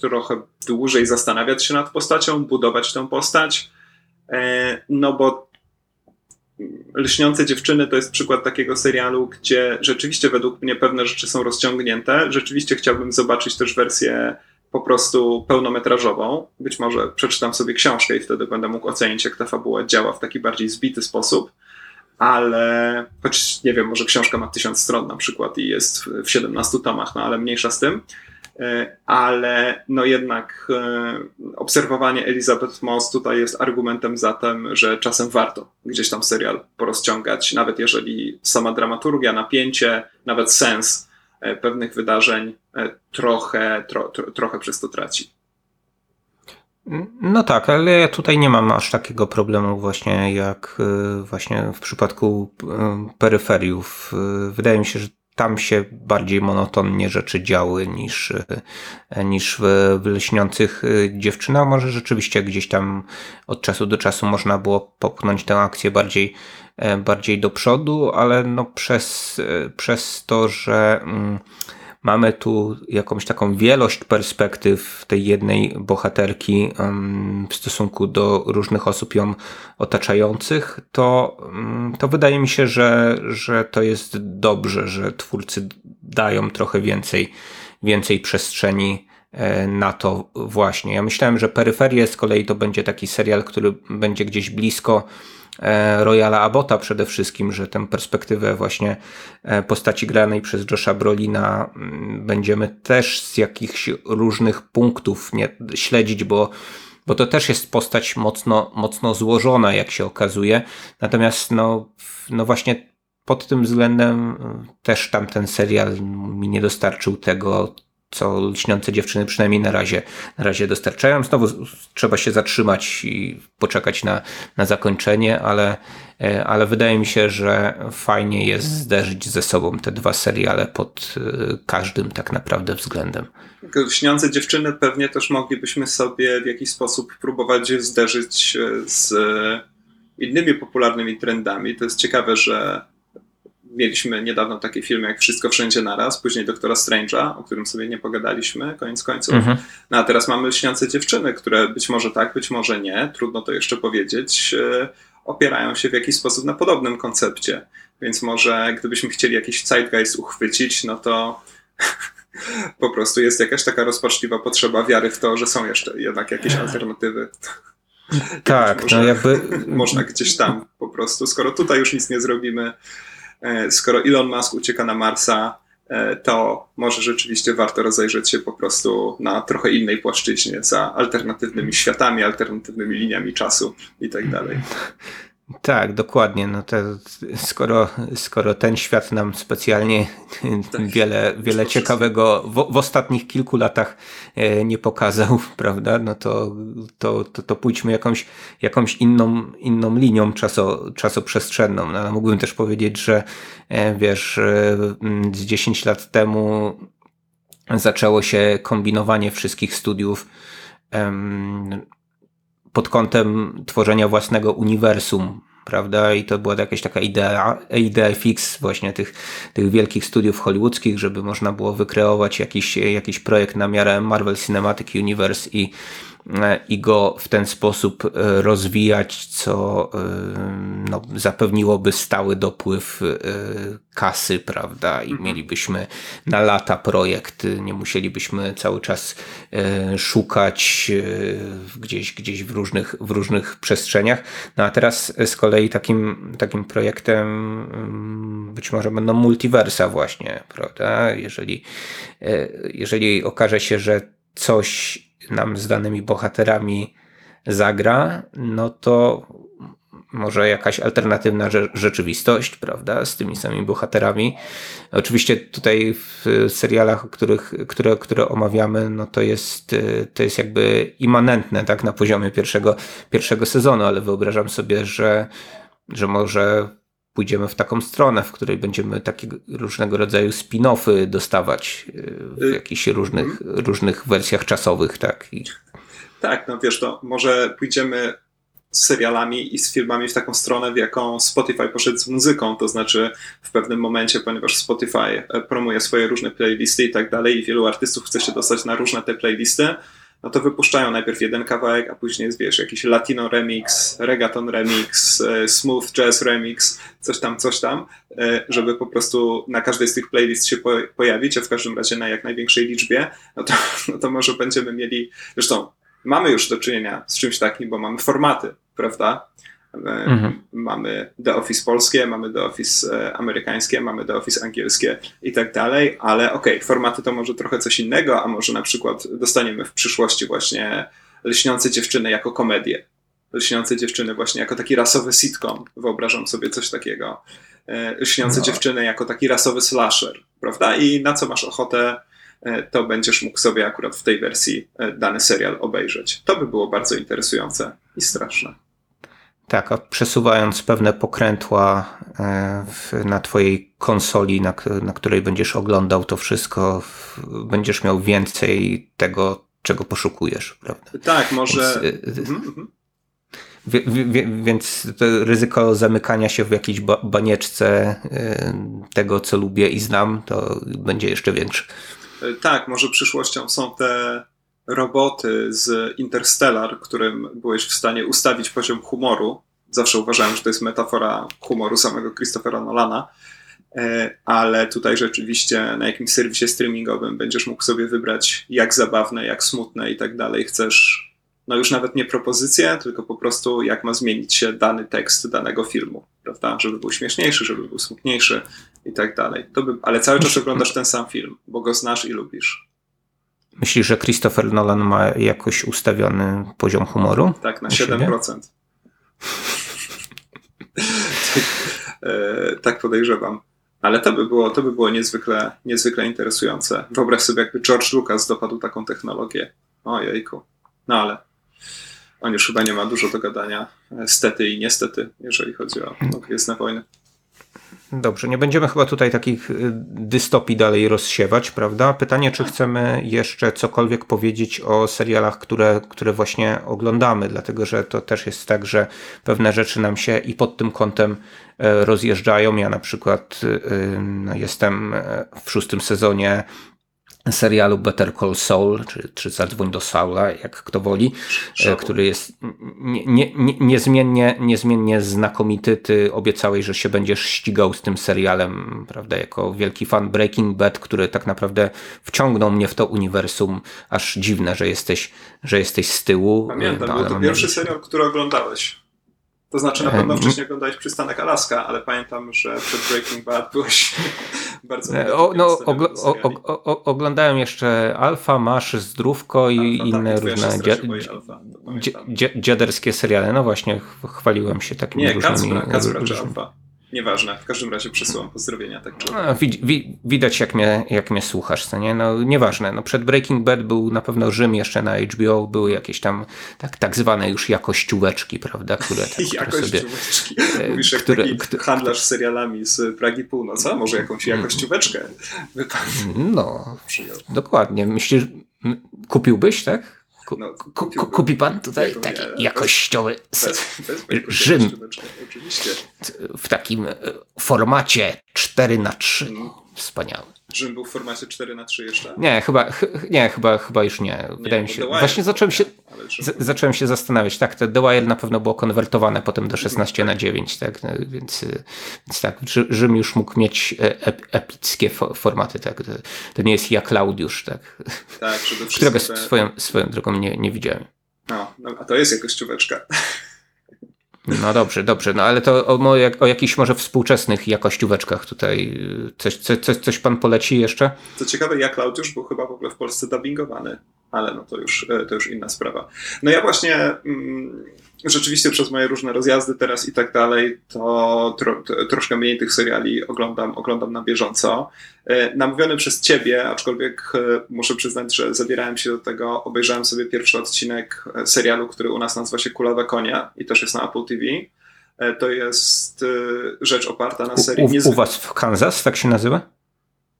Speaker 1: trochę dłużej zastanawiać się nad postacią, budować tę postać. E, No bo Lśniące dziewczyny to jest przykład takiego serialu, gdzie rzeczywiście według mnie pewne rzeczy są rozciągnięte. Rzeczywiście chciałbym zobaczyć też wersję po prostu pełnometrażową. Być może przeczytam sobie książkę i wtedy będę mógł ocenić, jak ta fabuła działa w taki bardziej zbity sposób. Ale, choć nie wiem, może książka ma tysiąc stron na przykład i jest w 17 tomach, no ale mniejsza z tym. E, ale no jednak e, obserwowanie Elizabeth Moss tutaj jest argumentem za tym, że czasem warto gdzieś tam serial porozciągać, nawet jeżeli sama dramaturgia, napięcie, nawet sens e, pewnych wydarzeń trochę, tro, tro, trochę przez to traci.
Speaker 2: No tak, ale ja tutaj nie mam aż takiego problemu właśnie jak właśnie w przypadku peryferiów. Wydaje mi się, że tam się bardziej monotonnie rzeczy działy niż, niż w, lśniących dziewczynach. Może rzeczywiście gdzieś tam od czasu do czasu można było popchnąć tę akcję bardziej, e, bardziej do przodu, ale no przez, przez to, że. Mm, Mamy tu jakąś taką wielość perspektyw tej jednej bohaterki w stosunku do różnych osób ją otaczających, to, to wydaje mi się, że, że to jest dobrze, że twórcy dają trochę więcej, więcej przestrzeni e, na to właśnie. Ja myślałem, że Peryferie z kolei to będzie taki serial, który będzie gdzieś blisko Royala Abota przede wszystkim, że tę perspektywę właśnie e, postaci granej przez Josha Brolina mm, będziemy też z jakichś różnych punktów nie, śledzić, bo, bo to też jest postać mocno, mocno złożona, jak się okazuje. Natomiast no, no właśnie pod tym względem e, też tamten serial mi nie dostarczył tego, co lśniące dziewczyny przynajmniej na razie, na razie dostarczają. Znowu trzeba się zatrzymać i poczekać na, na zakończenie, ale, e, ale wydaje mi się, że fajnie jest zderzyć ze sobą te dwa seriale pod e, każdym tak naprawdę względem.
Speaker 1: Lśniące dziewczyny pewnie też moglibyśmy sobie w jakiś sposób próbować zderzyć e, z innymi popularnymi trendami. To jest ciekawe, że mieliśmy niedawno takie filmy jak Wszystko Wszędzie Naraz, później Doktora Strange'a, o którym sobie nie pogadaliśmy, koniec końców. Mhm. No a teraz mamy Lśniące Dziewczyny, które być może tak, być może nie, trudno to jeszcze powiedzieć, e, opierają się w jakiś sposób na podobnym koncepcie. Więc może gdybyśmy chcieli jakiś zeitgeist uchwycić, no to (laughs) po prostu jest jakaś taka rozpaczliwa potrzeba wiary w to, że są jeszcze jednak jakieś alternatywy.
Speaker 2: Tak, no jakby. (laughs)
Speaker 1: Można gdzieś tam po prostu, skoro tutaj już nic nie zrobimy, skoro Elon Musk ucieka na Marsa, e, to może rzeczywiście warto rozejrzeć się po prostu na trochę innej płaszczyźnie za alternatywnymi światami, alternatywnymi liniami czasu i tak dalej. (laughs)
Speaker 2: Tak, dokładnie. No to skoro, skoro ten świat nam specjalnie tak, wiele, wiele ciekawego w, w, ostatnich kilku latach e, nie pokazał, (laughs) prawda, no to, to, to, to pójdźmy jakąś, jakąś inną, inną linią czaso, czasoprzestrzenną. No, ale mógłbym też powiedzieć, że e, wiesz, e, z 10 lat temu zaczęło się kombinowanie wszystkich studiów pod kątem tworzenia własnego uniwersum, prawda? I to była jakaś taka idea, idea fix właśnie tych, tych wielkich studiów hollywoodzkich, żeby można było wykreować jakiś, jakiś projekt na miarę Marvel Cinematic Universe i i go w ten sposób e, rozwijać, co e, no, zapewniłoby stały dopływ kasy, prawda? I mhm. mielibyśmy na lata projekt, nie musielibyśmy cały czas szukać gdzieś, gdzieś w różnych, w różnych przestrzeniach. No a teraz z kolei takim, takim projektem mm, być może będą multiversa właśnie, prawda? Jeżeli, jeżeli okaże się, że coś nam z danymi bohaterami zagra, no to może jakaś alternatywna rzeczywistość, prawda, z tymi samymi bohaterami. Oczywiście tutaj w serialach, których, które, które omawiamy, no to jest, to jest jakby immanentne, tak, na poziomie pierwszego, pierwszego sezonu, ale wyobrażam sobie, że, że może pójdziemy w taką stronę, w której będziemy takie różnego rodzaju spin-offy dostawać e, w y, jakichś różnych, mhm. różnych wersjach czasowych, tak? I...
Speaker 1: Tak, no wiesz, to może pójdziemy z serialami i z filmami w taką stronę, w jaką Spotify poszedł z muzyką, to znaczy w pewnym momencie, ponieważ Spotify e, promuje swoje różne playlisty i tak dalej i wielu artystów chce się dostać na różne te playlisty, no to wypuszczają najpierw jeden kawałek, a później jest, wiesz, jakiś latino remix, reggaeton remix, e, smooth jazz remix, coś tam, coś tam, e, żeby po prostu na każdej z tych playlist się pojawić, a w każdym razie na jak największej liczbie, no to, (laughs) no to może będziemy mieli, zresztą mamy już do czynienia z czymś takim, bo mamy formaty, prawda? Mhm. Mamy The Office polskie, mamy The Office e, amerykańskie, mamy The Office angielskie i tak dalej, ale okej, okay, formaty to może trochę coś innego, a może na przykład dostaniemy w przyszłości właśnie Lśniące Dziewczyny jako komedię. Lśniące Dziewczyny właśnie jako taki rasowy sitcom, wyobrażam sobie coś takiego. E, Lśniące no. Dziewczyny jako taki rasowy slasher, prawda? I na co masz ochotę, e, to będziesz mógł sobie akurat w tej wersji dany serial obejrzeć. To by było bardzo interesujące i straszne.
Speaker 2: Tak, a przesuwając pewne pokrętła e, w, na twojej konsoli, na, na której będziesz oglądał to wszystko, będziesz miał więcej tego, czego poszukujesz, prawda?
Speaker 1: Tak, może. Więc, e, mhm, mhm.
Speaker 2: więc to ryzyko zamykania się w jakiejś banieczce e, tego, co lubię i znam, to będzie jeszcze większe.
Speaker 1: Tak, może przyszłością są te roboty z Interstellar, którym byłeś w stanie ustawić poziom humoru. Zawsze uważałem, że to jest metafora humoru samego Christophera Nolana, e, ale tutaj rzeczywiście na jakimś serwisie streamingowym będziesz mógł sobie wybrać jak zabawne, jak smutne i tak dalej chcesz. No już nawet nie propozycję, tylko po prostu jak ma zmienić się dany tekst danego filmu, prawda? Żeby był śmieszniejszy, żeby był smutniejszy i tak dalej. By, ale cały czas oglądasz ten sam film, bo go znasz i lubisz.
Speaker 2: Myślisz, że Christopher Nolan ma jakoś ustawiony poziom humoru?
Speaker 1: Tak, na 7%. tak, e, tak podejrzewam. Ale to by było, to by było niezwykle, niezwykle interesujące. Wyobraź sobie, jakby George Lucas dopadł taką technologię. Ojejku. No ale on już chyba nie ma dużo do gadania. Stety i niestety, jeżeli chodzi o Gwiezdne Wojny.
Speaker 2: Dobrze, nie będziemy chyba tutaj takich y, dystopii dalej rozsiewać, prawda? Pytanie, czy chcemy jeszcze cokolwiek powiedzieć o serialach, które, które właśnie oglądamy, dlatego że to też jest tak, że pewne rzeczy nam się i pod tym kątem e, rozjeżdżają. Ja na przykład y, y, no, jestem e, w szóstym sezonie serialu Better Call Saul, czy, czy Zadzwoń do Saula, jak kto woli, e, który jest nie, nie, nie, niezmiennie, niezmiennie znakomity. Ty obiecałeś, że się będziesz ścigał z tym serialem, prawda, jako wielki fan Breaking Bad, który tak naprawdę wciągnął mnie w to uniwersum. Aż dziwne, że jesteś, że jesteś z tyłu.
Speaker 1: Pamiętam, no, był to pierwszy serial, który oglądałeś. To znaczy na pewno wcześniej oglądałeś Przystanek Alaska, ale pamiętam, że przed Breaking Bad byłeś bardzo
Speaker 2: e, o, no, ogl o, o, Oglądałem jeszcze Alfa, Masz, Zdrówko i Alpha, tak, inne tak, różne dziaderskie seriale. No właśnie, chwaliłem się takimi
Speaker 1: Nie,
Speaker 2: różnymi...
Speaker 1: Nie, Kacpra czy Alfa. Nieważne, w każdym razie przesyłam pozdrowienia. Tak czy no,
Speaker 2: wi wi widać, jak mnie, jak mnie słuchasz, co nie? No, nieważne. No, przed Breaking Bad był na pewno Rzym jeszcze na HBO, były jakieś tam tak, tak zwane już jakościóweczki, prawda?
Speaker 1: Które, (laughs) tak, jakościóweczki. Sobie, Mówisz, jak które, taki handlarz handlarz serialami z Pragi Północ, a może jakąś mm. jakościóweczkę
Speaker 2: No, dokładnie. Myślisz, kupiłbyś, tak? Ku, no, ku, kupi pan tutaj taki nie, jakościowy bez, bez Rzym w takim e, formacie 4 na 3 mm. Wspaniały.
Speaker 1: Rzym był w formacie 4 na 3 jeszcze?
Speaker 2: Nie, chyba, nie, chyba, chyba już nie. Wydaje mi się. Właśnie zacząłem się, z, zacząłem się zastanawiać. Tak, to The Wire na pewno było konwertowane potem do 16 na 9, tak, no, więc, więc tak, Rzym już mógł mieć e, epickie formaty, tak. To, to, nie jest jak Klaudiusz, tak.
Speaker 1: Tak, przede wszystkim.
Speaker 2: Którego te... swoją, swoją drogą nie, nie widziałem.
Speaker 1: No, no, a to jest jakościóweczka.
Speaker 2: No dobrze, dobrze, no ale to o, o jakichś może współczesnych jakościóweczkach tutaj coś, coś, coś pan poleci jeszcze?
Speaker 1: Co ciekawe, ja Klaudiusz był chyba w ogóle w Polsce dubbingowany, ale no to już, e, to już inna sprawa. No ja właśnie mm, rzeczywiście przez moje różne rozjazdy teraz i tak dalej, to tro, troszkę mniej tych seriali oglądam, oglądam na bieżąco. E, namówiony przez ciebie, aczkolwiek e, muszę przyznać, że zabierałem się do tego, obejrzałem sobie pierwszy odcinek e, serialu, który u nas nazywa się Kulawe Konia i też jest na Apple TV. To jest rzecz oparta na serii.
Speaker 2: U, u, u was w Kansas tak się nazywa?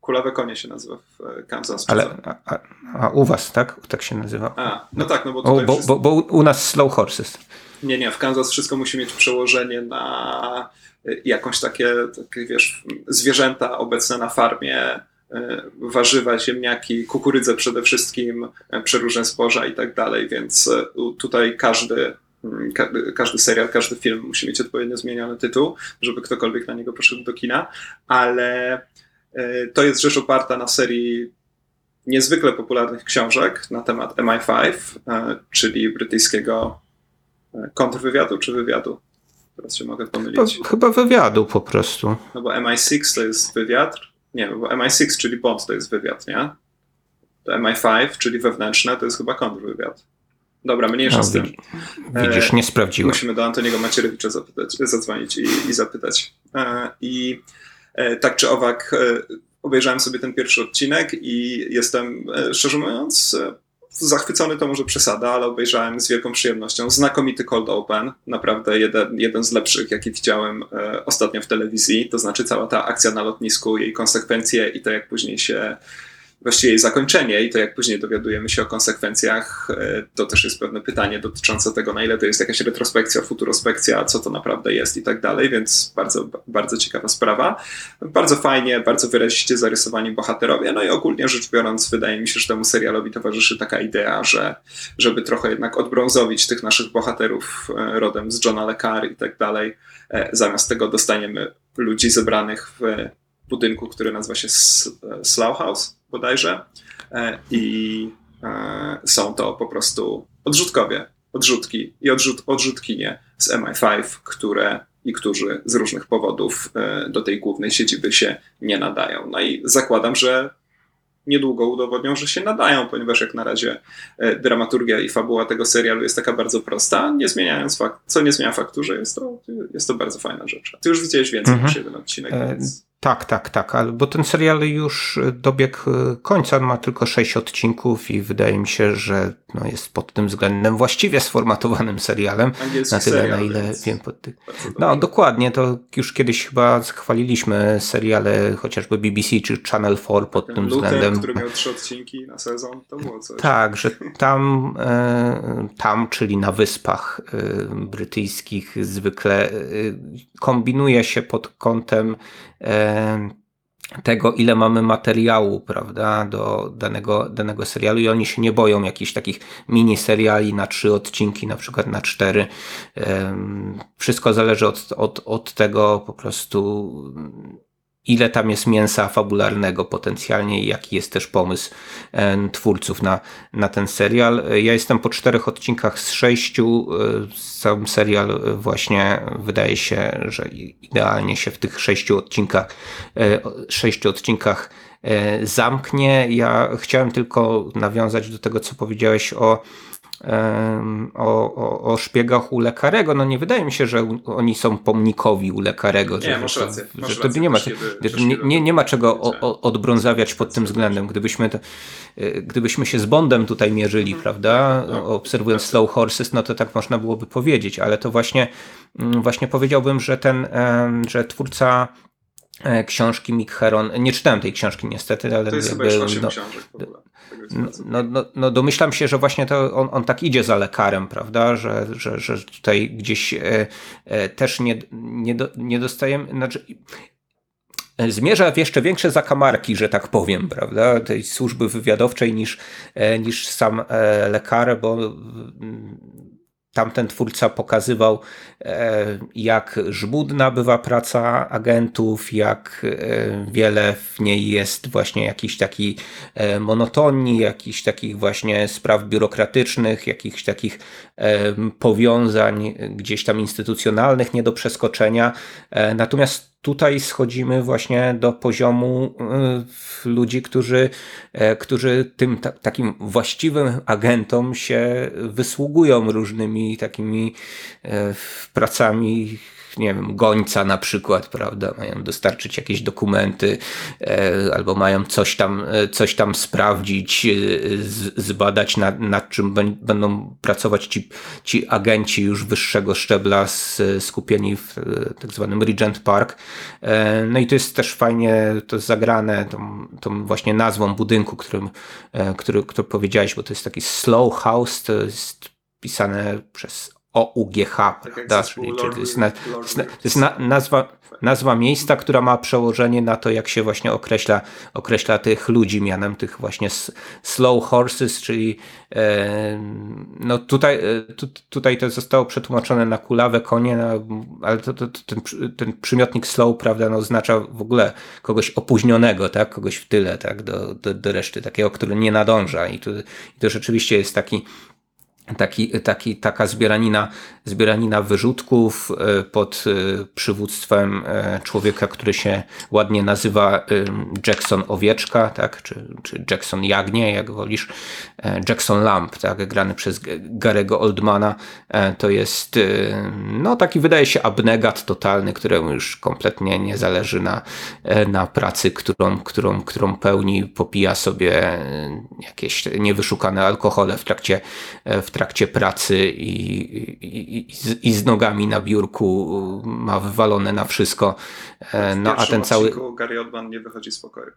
Speaker 1: Kulawe konie się nazywa w Kansas.
Speaker 2: Ale, a, a, u was, tak? Tak się nazywa.
Speaker 1: A, no tak, no bo.
Speaker 2: O, bo, wszystko... bo, bo, u nas slow horses.
Speaker 1: Nie, nie, w Kansas wszystko musi mieć przełożenie na jakąś takie, takie wiesz, zwierzęta obecne na farmie, warzywa, ziemniaki, kukurydzę przede wszystkim, przeróżne zboża i tak dalej, więc tutaj każdy mm, każdy serial, każdy film musi mieć odpowiednio zmieniony tytuł, żeby ktokolwiek na niego poszedł do kina, ale to jest rzecz oparta na serii niezwykle popularnych książek na temat MI5, czyli brytyjskiego kontrwywiadu czy wywiadu. Teraz się mogę pomylić.
Speaker 2: Chyba, chyba wywiadu po prostu.
Speaker 1: No bo MI6 to jest wywiad. Nie, bo MI6, czyli Bond to jest wywiad, nie? To MI5, czyli wewnętrzne, to jest chyba kontrwywiad. Dobra, mniejsza no, z tym.
Speaker 2: Widzisz, nie sprawdziłem.
Speaker 1: Musimy do Antoniego Macierewicza zapytać, zadzwonić i, i zapytać. E, I e, tak czy owak, e, obejrzałem sobie ten pierwszy odcinek i jestem, szczerze mówiąc, zachwycony to może przesada, ale obejrzałem z wielką przyjemnością. Znakomity Cold Open, naprawdę jeden, jeden z lepszych, jaki widziałem e, ostatnio w telewizji. To znaczy cała ta akcja na lotnisku, jej konsekwencje i to, jak później się właściwie jej zakończenie i to jak później dowiadujemy się o konsekwencjach, e, to też jest pewne pytanie dotyczące tego, na ile to jest jakaś retrospekcja, futurospekcja, co to naprawdę jest i tak dalej, więc bardzo, bardzo ciekawa sprawa. Bardzo fajnie, bardzo wyraziście zarysowani bohaterowie, no i ogólnie rzecz biorąc, wydaje mi się, że temu serialowi towarzyszy taka idea, że żeby trochę jednak odbrązowić tych naszych bohaterów e, rodem z Johna Le Carre i tak dalej, e, zamiast tego dostaniemy ludzi zebranych w budynku, który nazywa się Slough House bodajże e, i e, są to po prostu odrzutkowie, odrzutki i odrzut, odrzutkinie z MI5, które i którzy z różnych powodów e, do tej głównej siedziby się nie nadają. No i zakładam, że niedługo udowodnią, że się nadają, ponieważ jak na razie dramaturgia i fabuła tego serialu jest taka bardzo prosta, nie zmieniając fakt, co nie zmienia faktu, że jest to, jest to bardzo fajna rzecz. Ty już widziałeś więcej mhm. niż jeden odcinek, więc...
Speaker 2: Tak, tak, tak, bo ten serial już dobiegł e, końca, ma tylko sześć odcinków i wydaje mi się, że no jest pod tym względem właściwie sformatowanym serialem.
Speaker 1: Angielski
Speaker 2: na tyle,
Speaker 1: serial,
Speaker 2: na ile wiem. Pod ty... No dokładnie, to już kiedyś chyba chwaliliśmy seriale chociażby BBC czy Channel 4 pod tym
Speaker 1: Lutem,
Speaker 2: względem.
Speaker 1: który miał trzy odcinki na sezon, to było coś.
Speaker 2: Tak, że (laughs) tam, e, tam czyli na wyspach e, brytyjskich zwykle kombinuje się pod kątem tego, ile mamy materiału, prawda, do danego, danego serialu i oni się nie boją jakichś takich mini seriali na trzy odcinki, na przykład na cztery. Wszystko zależy od, od, od tego po prostu ile tam jest mięsa fabularnego potencjalnie i jaki jest też pomysł e, twórców na, na ten serial. Ja jestem po czterech odcinkach z sześciu. E, sam serial właśnie wydaje się, że idealnie się w tych sześciu odcinkach, e, sześciu odcinkach zamknie. Ja chciałem tylko nawiązać do tego, co powiedziałeś o o, o, o szpiegach u lekarego. No nie wydaje mi się, że oni są pomnikowi u lekarego.
Speaker 1: Nie,
Speaker 2: że,
Speaker 1: masz rację. Masz
Speaker 2: że to nie, ma, nie, nie, nie ma czego o, odbrązawiać pod tym względem. Gdybyśmy, to, e, gdybyśmy się z Bondem tutaj mierzyli, mhm. prawda, no, obserwując tak. Slow Horses, no to tak można byłoby powiedzieć, ale to właśnie, mm, właśnie powiedziałbym, że ten, że twórca książki Mick Heron, nie czytałem tej książki niestety, ale
Speaker 1: to jest jakby, chyba no, książek w ogóle.
Speaker 2: No, no, no, no, domyślam się, że właśnie to on, on tak idzie za lekarem, prawda? Że, że, że tutaj gdzieś e, e, też nie, nie, do, nie dostajemy. Znaczy, e, zmierza w jeszcze większe zakamarki, że tak powiem, prawda, tej służby wywiadowczej niż, e, niż sam e, lekar, bo tamten twórca pokazywał, e, jak żmudna bywa praca agentów, jak e, wiele w niej jest właśnie jakichś takich e, monotonii, jakichś takich właśnie spraw biurokratycznych, jakichś takich powiązań gdzieś tam instytucjonalnych nie do przeskoczenia. Natomiast tutaj schodzimy właśnie do poziomu y, ludzi, którzy, e, którzy tym ta, takim właściwym agentom się wysługują różnymi takimi e, pracami nie wiem, gońca na przykład, prawda, mają dostarczyć jakieś dokumenty e, albo mają coś tam, e, coś tam sprawdzić, e, zbadać nad, nad czym będą pracować ci, ci agenci już wyższego szczebla skupieni w tak zwanym Regent Park. No i to jest też fajnie to zagrane tą, tą właśnie nazwą budynku, którym, który, który powiedziałeś, bo to jest taki slow house, to jest pisane przez OUGH,
Speaker 1: tak prawda?
Speaker 2: Czyli, czyli to jest, na, to jest na, nazwa, nazwa miejsca, która ma przełożenie na to, jak się właśnie określa, określa tych ludzi mianem tych właśnie slow horses, czyli e, no tutaj, e, tu, tutaj to zostało przetłumaczone na kulawe konie, no, ale to, to, to, ten, ten przymiotnik slow, prawda, no, oznacza w ogóle kogoś opóźnionego, tak, kogoś w tyle, tak, do, do, do reszty, takiego, który nie nadąża. I to, i to rzeczywiście jest taki taki, taki, taka zbieranina, zbieranina wyrzutków e, pod e, przywództwem e, człowieka, który się ładnie nazywa Jackson Owieczka, tak? czy, czy Jackson Jagnie, jak wolisz. Jackson Lamp, tak? grany przez Garego Oldmana. To jest no, taki, wydaje się, abnegat totalny, któremu już kompletnie nie zależy na, na pracy, którą, którą, którą pełni. Popija sobie jakieś niewyszukane alkohole w trakcie, w trakcie pracy i, i, i, z nogami na biurku ma wywalone na wszystko.
Speaker 1: E, no a ten cały. Gary Oldman nie wychodzi z pokoju.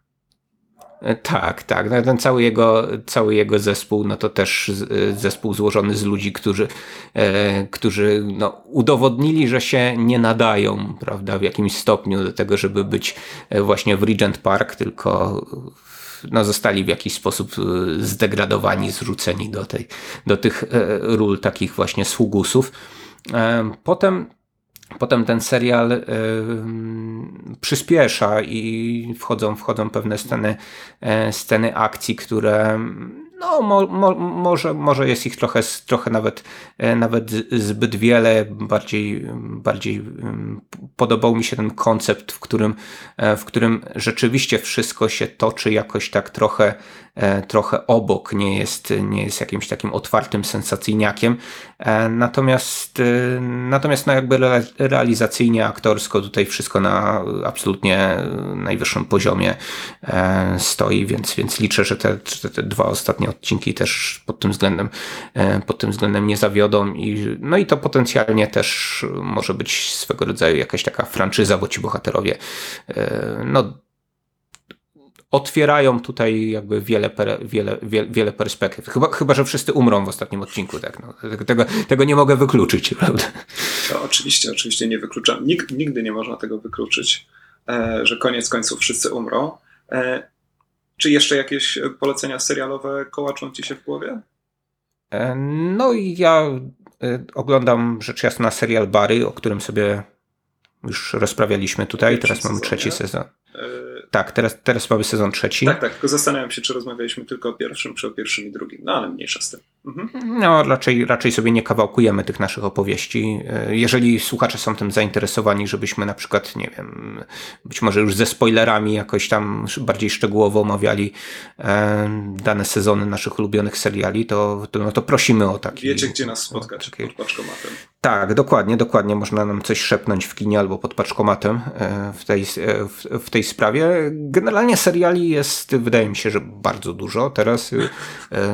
Speaker 2: E, tak, tak. No, ten cały jego, cały jego zespół, no to też e, zespół złożony z ludzi, którzy, e, którzy no, udowodnili, że się nie nadają, prawda, w jakimś stopniu do tego, żeby być właśnie w Regent Park, tylko no, zostali w jakiś sposób e, zdegradowani, zrzuceni do, tej, do tych e, ról takich właśnie sługusów. E, potem Potem ten serial y, przyspiesza i wchodzą, wchodzą pewne sceny, y, sceny akcji, które no, mo, mo, może, może jest ich trochę, trochę nawet, e, nawet zbyt wiele. Bardziej, bardziej mm, podobał mi się ten koncept, w którym, e, w którym rzeczywiście wszystko się toczy jakoś tak trochę, trochę obok, nie jest, nie jest jakimś takim otwartym sensacyjniakiem. Natomiast, natomiast no jakby realizacyjnie, aktorsko tutaj wszystko na absolutnie najwyższym poziomie stoi, więc, więc liczę, że te, te dwa ostatnie odcinki też pod tym względem, e, pod tym względem nie zawiodą i, no i to potencjalnie też może być swego rodzaju jakaś taka franczyza, bo ci bohaterowie e, no otwierają tutaj jakby wiele, wiele, wiele, wiele perspektyw. Chyba, chyba, że wszyscy umrą w ostatnim odcinku, tak. No, tego, tego nie mogę wykluczyć, prawda?
Speaker 1: To oczywiście, oczywiście nie wykluczam. Nig, nigdy nie można tego wykluczyć, e, że koniec końców wszyscy umrą. Czy jeszcze jakieś polecenia serialowe kołaczą ci się w głowie?
Speaker 2: E, no i ja e, oglądam rzecz jasna serial Bary, o którym sobie już rozprawialiśmy tutaj. Teraz mamy trzeci sezon. Tak, teraz, teraz mamy sezon trzeci.
Speaker 1: Tak, tak, tylko zastanawiam się, czy rozmawialiśmy tylko o pierwszym, czy o pierwszym i drugim. No ale mniejsza z tym.
Speaker 2: Mhm. No, raczej, raczej sobie nie kawałkujemy tych naszych opowieści. E, jeżeli słuchacze są tym zainteresowani, żebyśmy na przykład, nie wiem, być może już ze spoilerami jakoś tam bardziej szczegółowo omawiali e, dane sezony naszych ulubionych seriali, to, to, no, to prosimy o taki.
Speaker 1: Wiecie, gdzie nas spotkać taki... pod paczkomatem.
Speaker 2: Tak, dokładnie, dokładnie. Można nam coś szepnąć w kinie albo pod paczkomatem e, w tej, w, w tej sprawie. Generalnie seriali jest, wydaje mi się, że bardzo dużo. Teraz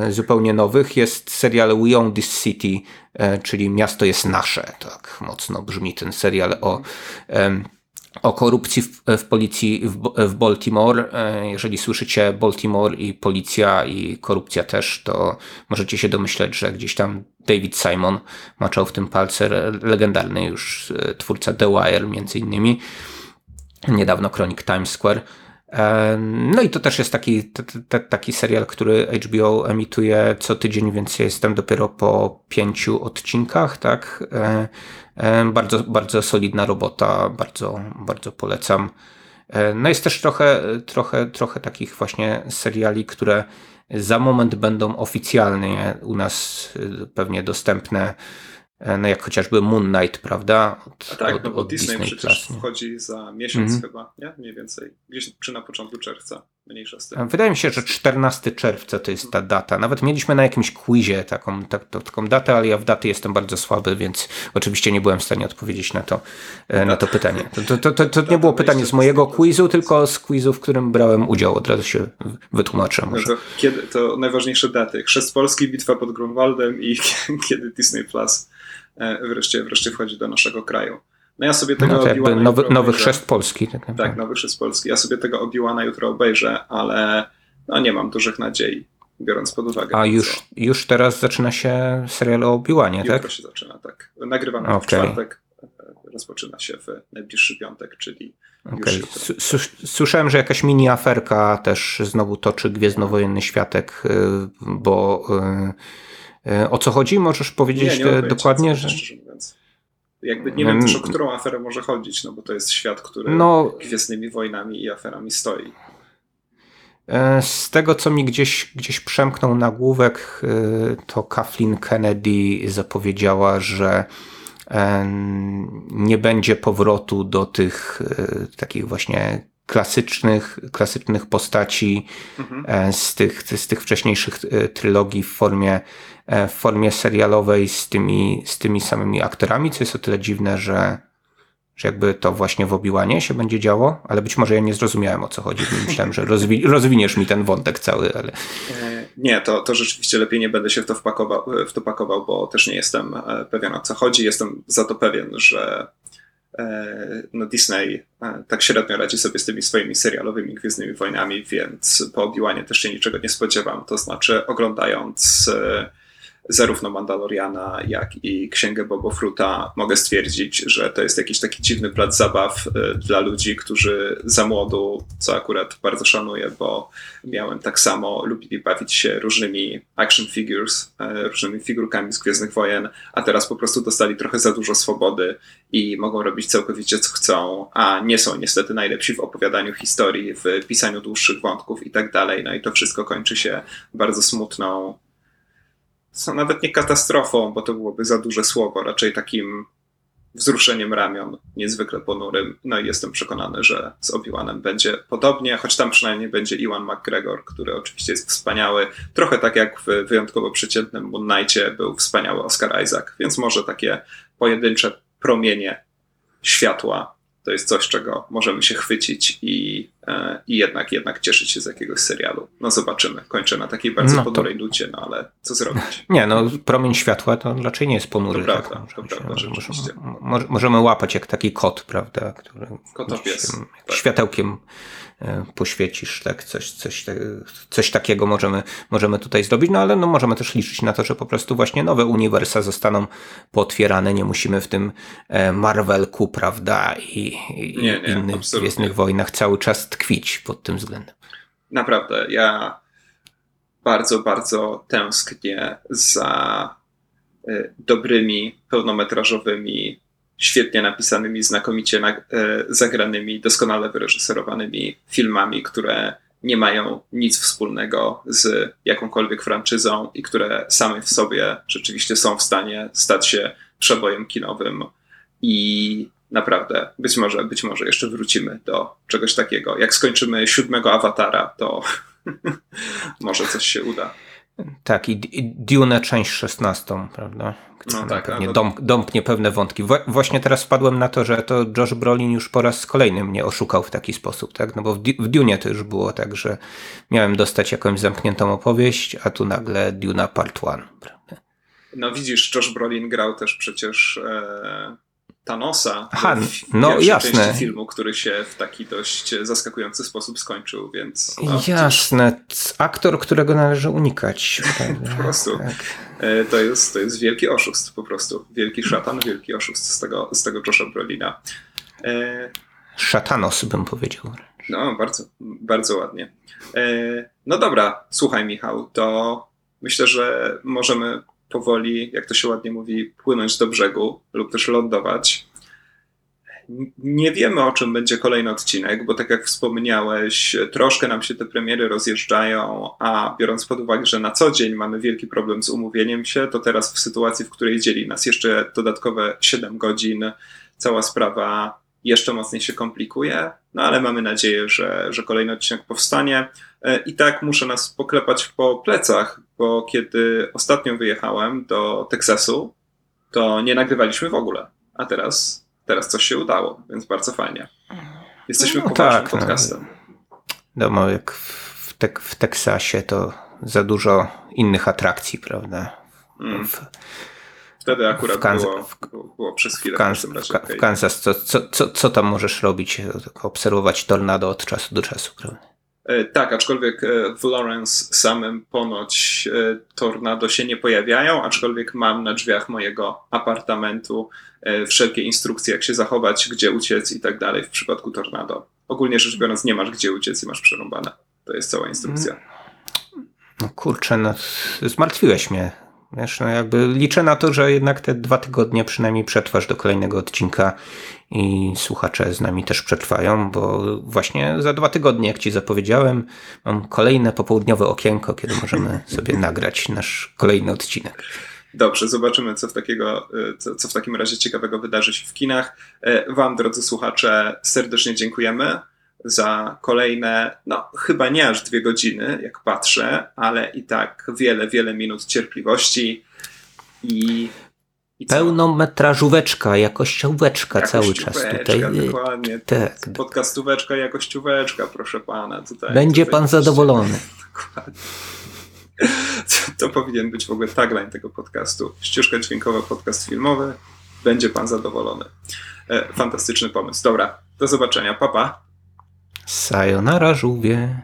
Speaker 2: zupełnie nowych jest serial We Own This City, e, czyli Miasto jest nasze. Tak mocno brzmi ten serial o o korupcji w, w policji w, w, Baltimore. E, jeżeli słyszycie Baltimore i policja i korupcja też, to możecie się domyśleć, że gdzieś tam David Simon maczał w tym palce, legendarny już e, twórca The Wire między innymi, niedawno Kronik Times Square. No i to też jest taki, t, t, taki serial, który HBO emituje co tydzień, więc ja jestem dopiero po pięciu odcinkach, tak? Bardzo, bardzo solidna robota, bardzo, bardzo polecam. No jest też trochę, trochę, trochę takich właśnie seriali, które za moment będą oficjalnie u nas pewnie dostępne no jak chociażby Moon Knight, prawda?
Speaker 1: Od, A tak, od, no bo Disney, Disney przecież Plus, wchodzi za miesiąc mm -hmm. chyba, nie? Mniej więcej. Gdzieś czy na początku czerwca, mniejsza z tym.
Speaker 2: Wydaje mi się, że 14 czerwca to jest ta data. Nawet mieliśmy na jakimś quizie taką, tak, to, taką datę, ale ja w daty jestem bardzo słaby, więc oczywiście nie byłem w stanie odpowiedzieć na to, e, na to pytanie. To, to, to, to nie było pytanie z mojego quizu, tylko z quizu, w którym brałem udział. Od razu się wytłumaczę. Może.
Speaker 1: No to, kiedy, to najważniejsze daty. Chrzest Polski, bitwa pod Grunwaldem i (laughs) kiedy Disney Plus E, wreszcie, wreszcie wchodzi do naszego kraju. No ja sobie tego
Speaker 2: no jakby nowy, nowy chrzest Polski.
Speaker 1: Tak, tak, nowy chrzest Polski. Ja sobie tego Obi-Wana jutro obejrzę, ale no nie mam dużych nadziei, biorąc pod uwagę.
Speaker 2: A już, już teraz zaczyna się serial o Obi-Wanie, tak?
Speaker 1: Jutro się zaczyna, tak. Nagrywamy okay. w czwartek, rozpoczyna się w najbliższy piątek, czyli
Speaker 2: Okay. Słyszałem, że jakaś mini aferka też znowu toczy Gwiezdnowojenny Światek, y, bo y, o co chodzi? Możesz powiedzieć
Speaker 1: nie, nie
Speaker 2: dokładnie?
Speaker 1: że... Szczerze mówiąc. Jakby nie wiem też o którą aferę może chodzić, no bo to jest świat, który
Speaker 2: no,
Speaker 1: Gwiezdnymi Wojnami i aferami stoi.
Speaker 2: E, z tego, co mi gdzieś, gdzieś przemknął nagłówek, e, to Kathleen Kennedy zapowiedziała, że e, nie będzie powrotu do tych takich właśnie klasycznych, klasycznych postaci mhm. z, tych, z tych wcześniejszych trylogii w formie, w formie serialowej z tymi, z tymi samymi aktorami, co jest o tyle dziwne, że że jakby to właśnie w Obiłanie się będzie działo, ale być może ja nie zrozumiałem o co chodzi. Myślałem, że rozwi rozwiniesz mi ten wątek cały, ale.
Speaker 1: E, nie, to, to rzeczywiście lepiej nie będę się w to, wpakował, w to pakował, bo też nie jestem e, pewien o co chodzi. Jestem za to pewien, że e, no Disney tak średnio radzi sobie z tymi swoimi serialowymi Gwiezdnymi Wojnami, więc po Obiłanie też się niczego nie spodziewam. To znaczy, oglądając zarówno Mandaloriana, jak i Księgę Boba Fruta, mogę stwierdzić, że to jest jakiś taki dziwny plac zabaw y, dla ludzi, którzy za młodu, co akurat bardzo szanuję, bo miałem tak samo, lubili bawić się różnymi action figures, y, różnymi figurkami z Gwiezdnych Wojen, a teraz po prostu dostali trochę za dużo swobody i mogą robić całkowicie co chcą, a nie są niestety najlepsi w opowiadaniu historii, w pisaniu dłuższych wątków i tak dalej. No i to wszystko kończy się bardzo smutną nawet nie katastrofą, bo to byłoby za duże słowo, raczej takim wzruszeniem ramion, niezwykle ponurym. No i jestem przekonany, że z Obi-Wanem będzie podobnie, choć tam przynajmniej będzie Iwan McGregor, który oczywiście jest wspaniały. Trochę tak jak w wyjątkowo przeciętnym Moon Knightie był wspaniały Oscar Isaac, więc może takie pojedyncze promienie światła to jest coś, czego możemy się chwycić i, i jednak, jednak cieszyć się z jakiegoś serialu. No zobaczymy. Kończę na takiej bardzo no to... ponurej nucie, no ale co zrobić? (laughs)
Speaker 2: Nie, no promień światła to raczej nie jest ponury.
Speaker 1: To prawda, tak, to prawda.
Speaker 2: Możemy, możemy łapać jak taki kot, prawda, który
Speaker 1: Kotopies, tak.
Speaker 2: światełkiem E, poświecisz, tak? Coś, coś, coś takiego możemy, możemy tutaj zrobić, no ale no, możemy też liczyć na to, że po prostu właśnie nowe uniwersa zostaną potwierane, nie musimy w tym e, Marvelku, prawda, i, i nie, nie, innych. Gwiezdnych Wojnach cały czas tkwić pod tym względem.
Speaker 1: Naprawdę, ja bardzo, bardzo tęsknię za e, dobrymi, pełnometrażowymi świetnie napisanymi, znakomicie na, e, zagranymi, doskonale wyreżyserowanymi filmami, które nie mają nic wspólnego z jakąkolwiek franczyzą i które same w sobie rzeczywiście są w stanie stać się przebojem kinowym i naprawdę być może, być może jeszcze wrócimy do czegoś takiego. Jak skończymy siódmego awatara, to (laughs) może coś się uda.
Speaker 2: Tak, i, Dune część 16, prawda?
Speaker 1: no tak,
Speaker 2: pewnie no dom, domknie pewne wątki. właśnie teraz wpadłem na to, że to Josh Brolin już po raz kolejny mnie oszukał w taki sposób, tak? No bo w, w Dune to już było tak, że miałem dostać jakąś zamkniętą opowieść, a tu nagle Duna Part 1, prawda?
Speaker 1: No widzisz, Josh Brolin grał też przecież e, Thanosa
Speaker 2: Aha, no jasne.
Speaker 1: filmu, który się w taki dość zaskakujący sposób skończył, więc...
Speaker 2: No, jasne. Aktor, którego należy unikać. (laughs)
Speaker 1: po prostu. Tak. To, jest, to jest wielki oszust po prostu. Wielki szatan, wielki oszust z tego, z tego Josha Brolina.
Speaker 2: E... Szatanos bym powiedział.
Speaker 1: No, bardzo, bardzo ładnie. E... No dobra, słuchaj Michał, to myślę, że możemy powoli, jak to się ładnie mówi, płynąć do brzegu lub też lądować. Nie wiemy, o czym będzie kolejny odcinek, bo tak jak wspomniałeś, troszkę nam się te premiery rozjeżdżają, a biorąc pod uwagę, że na co dzień mamy wielki problem z umówieniem się, to teraz w sytuacji, w której dzieli nas jeszcze dodatkowe 7 godzin, cała sprawa jeszcze mocniej się komplikuje, no ale mamy nadzieję, że, że kolejny odcinek powstanie. E, I tak muszę nas poklepać po plecach, bo kiedy ostatnio wyjechałem do Teksasu, to nie nagrywaliśmy w ogóle, a teraz, teraz coś się udało, więc bardzo fajnie. Jesteśmy no, poważnym tak, no. podcastem.
Speaker 2: No, no jak w, tek w Teksasie to za dużo innych atrakcji, prawda? Mm. W,
Speaker 1: Wtedy akurat w Kansas, było, było przez chwilę.
Speaker 2: W, Kansas, w Kansas co, co, co, co tam możesz robić? Obserwować tornado od czasu do czasu, prawda?
Speaker 1: E, tak, aczkolwiek e, w Lawrence samym ponoć e, tornado się nie pojawiają, aczkolwiek mam na drzwiach mojego apartamentu wszelkie instrukcje, jak się zachować, gdzie uciec i tak dalej w przypadku tornado. Ogólnie rzecz biorąc, nie masz gdzie uciec i masz przerąbane. To jest cała instrukcja.
Speaker 2: No kurczę, no zmartwiłeś mnie. Wiesz, no jakby liczę na to, że jednak te dwa tygodnie przynajmniej przetrwasz do kolejnego odcinka i słuchacze z nami też przetrwają, bo właśnie za dwa tygodnie, jak ci zapowiedziałem, mam kolejne popołudniowe okienko, kiedy możemy (laughs) sobie nagrać nasz kolejny odcinek.
Speaker 1: Dobrze, zobaczymy, co w, takiego, co, co w takim razie ciekawego wydarzy się w kinach. E, wam, drodzy słuchacze, serdecznie dziękujemy za kolejne, no chyba nie aż dwie godziny, jak patrzę, ale i tak wiele, wiele minut cierpliwości
Speaker 2: i Pełnometrażóweczka, jakościóweczka cały czas tutaj.
Speaker 1: Dokładnie. Tak. Podcastóweczka, jakościóweczka, proszę pana. Tutaj,
Speaker 2: Będzie
Speaker 1: tutaj
Speaker 2: pan zadowolony. (laughs)
Speaker 1: Dokładnie. To powinien być w ogóle tagline tego podcastu. Ścieżka dźwiękowa, podcast filmowy. Będzie pan zadowolony. E, fantastyczny pomysł. Dobra, do zobaczenia. Papa. Pa.
Speaker 2: Sayonara żółwie.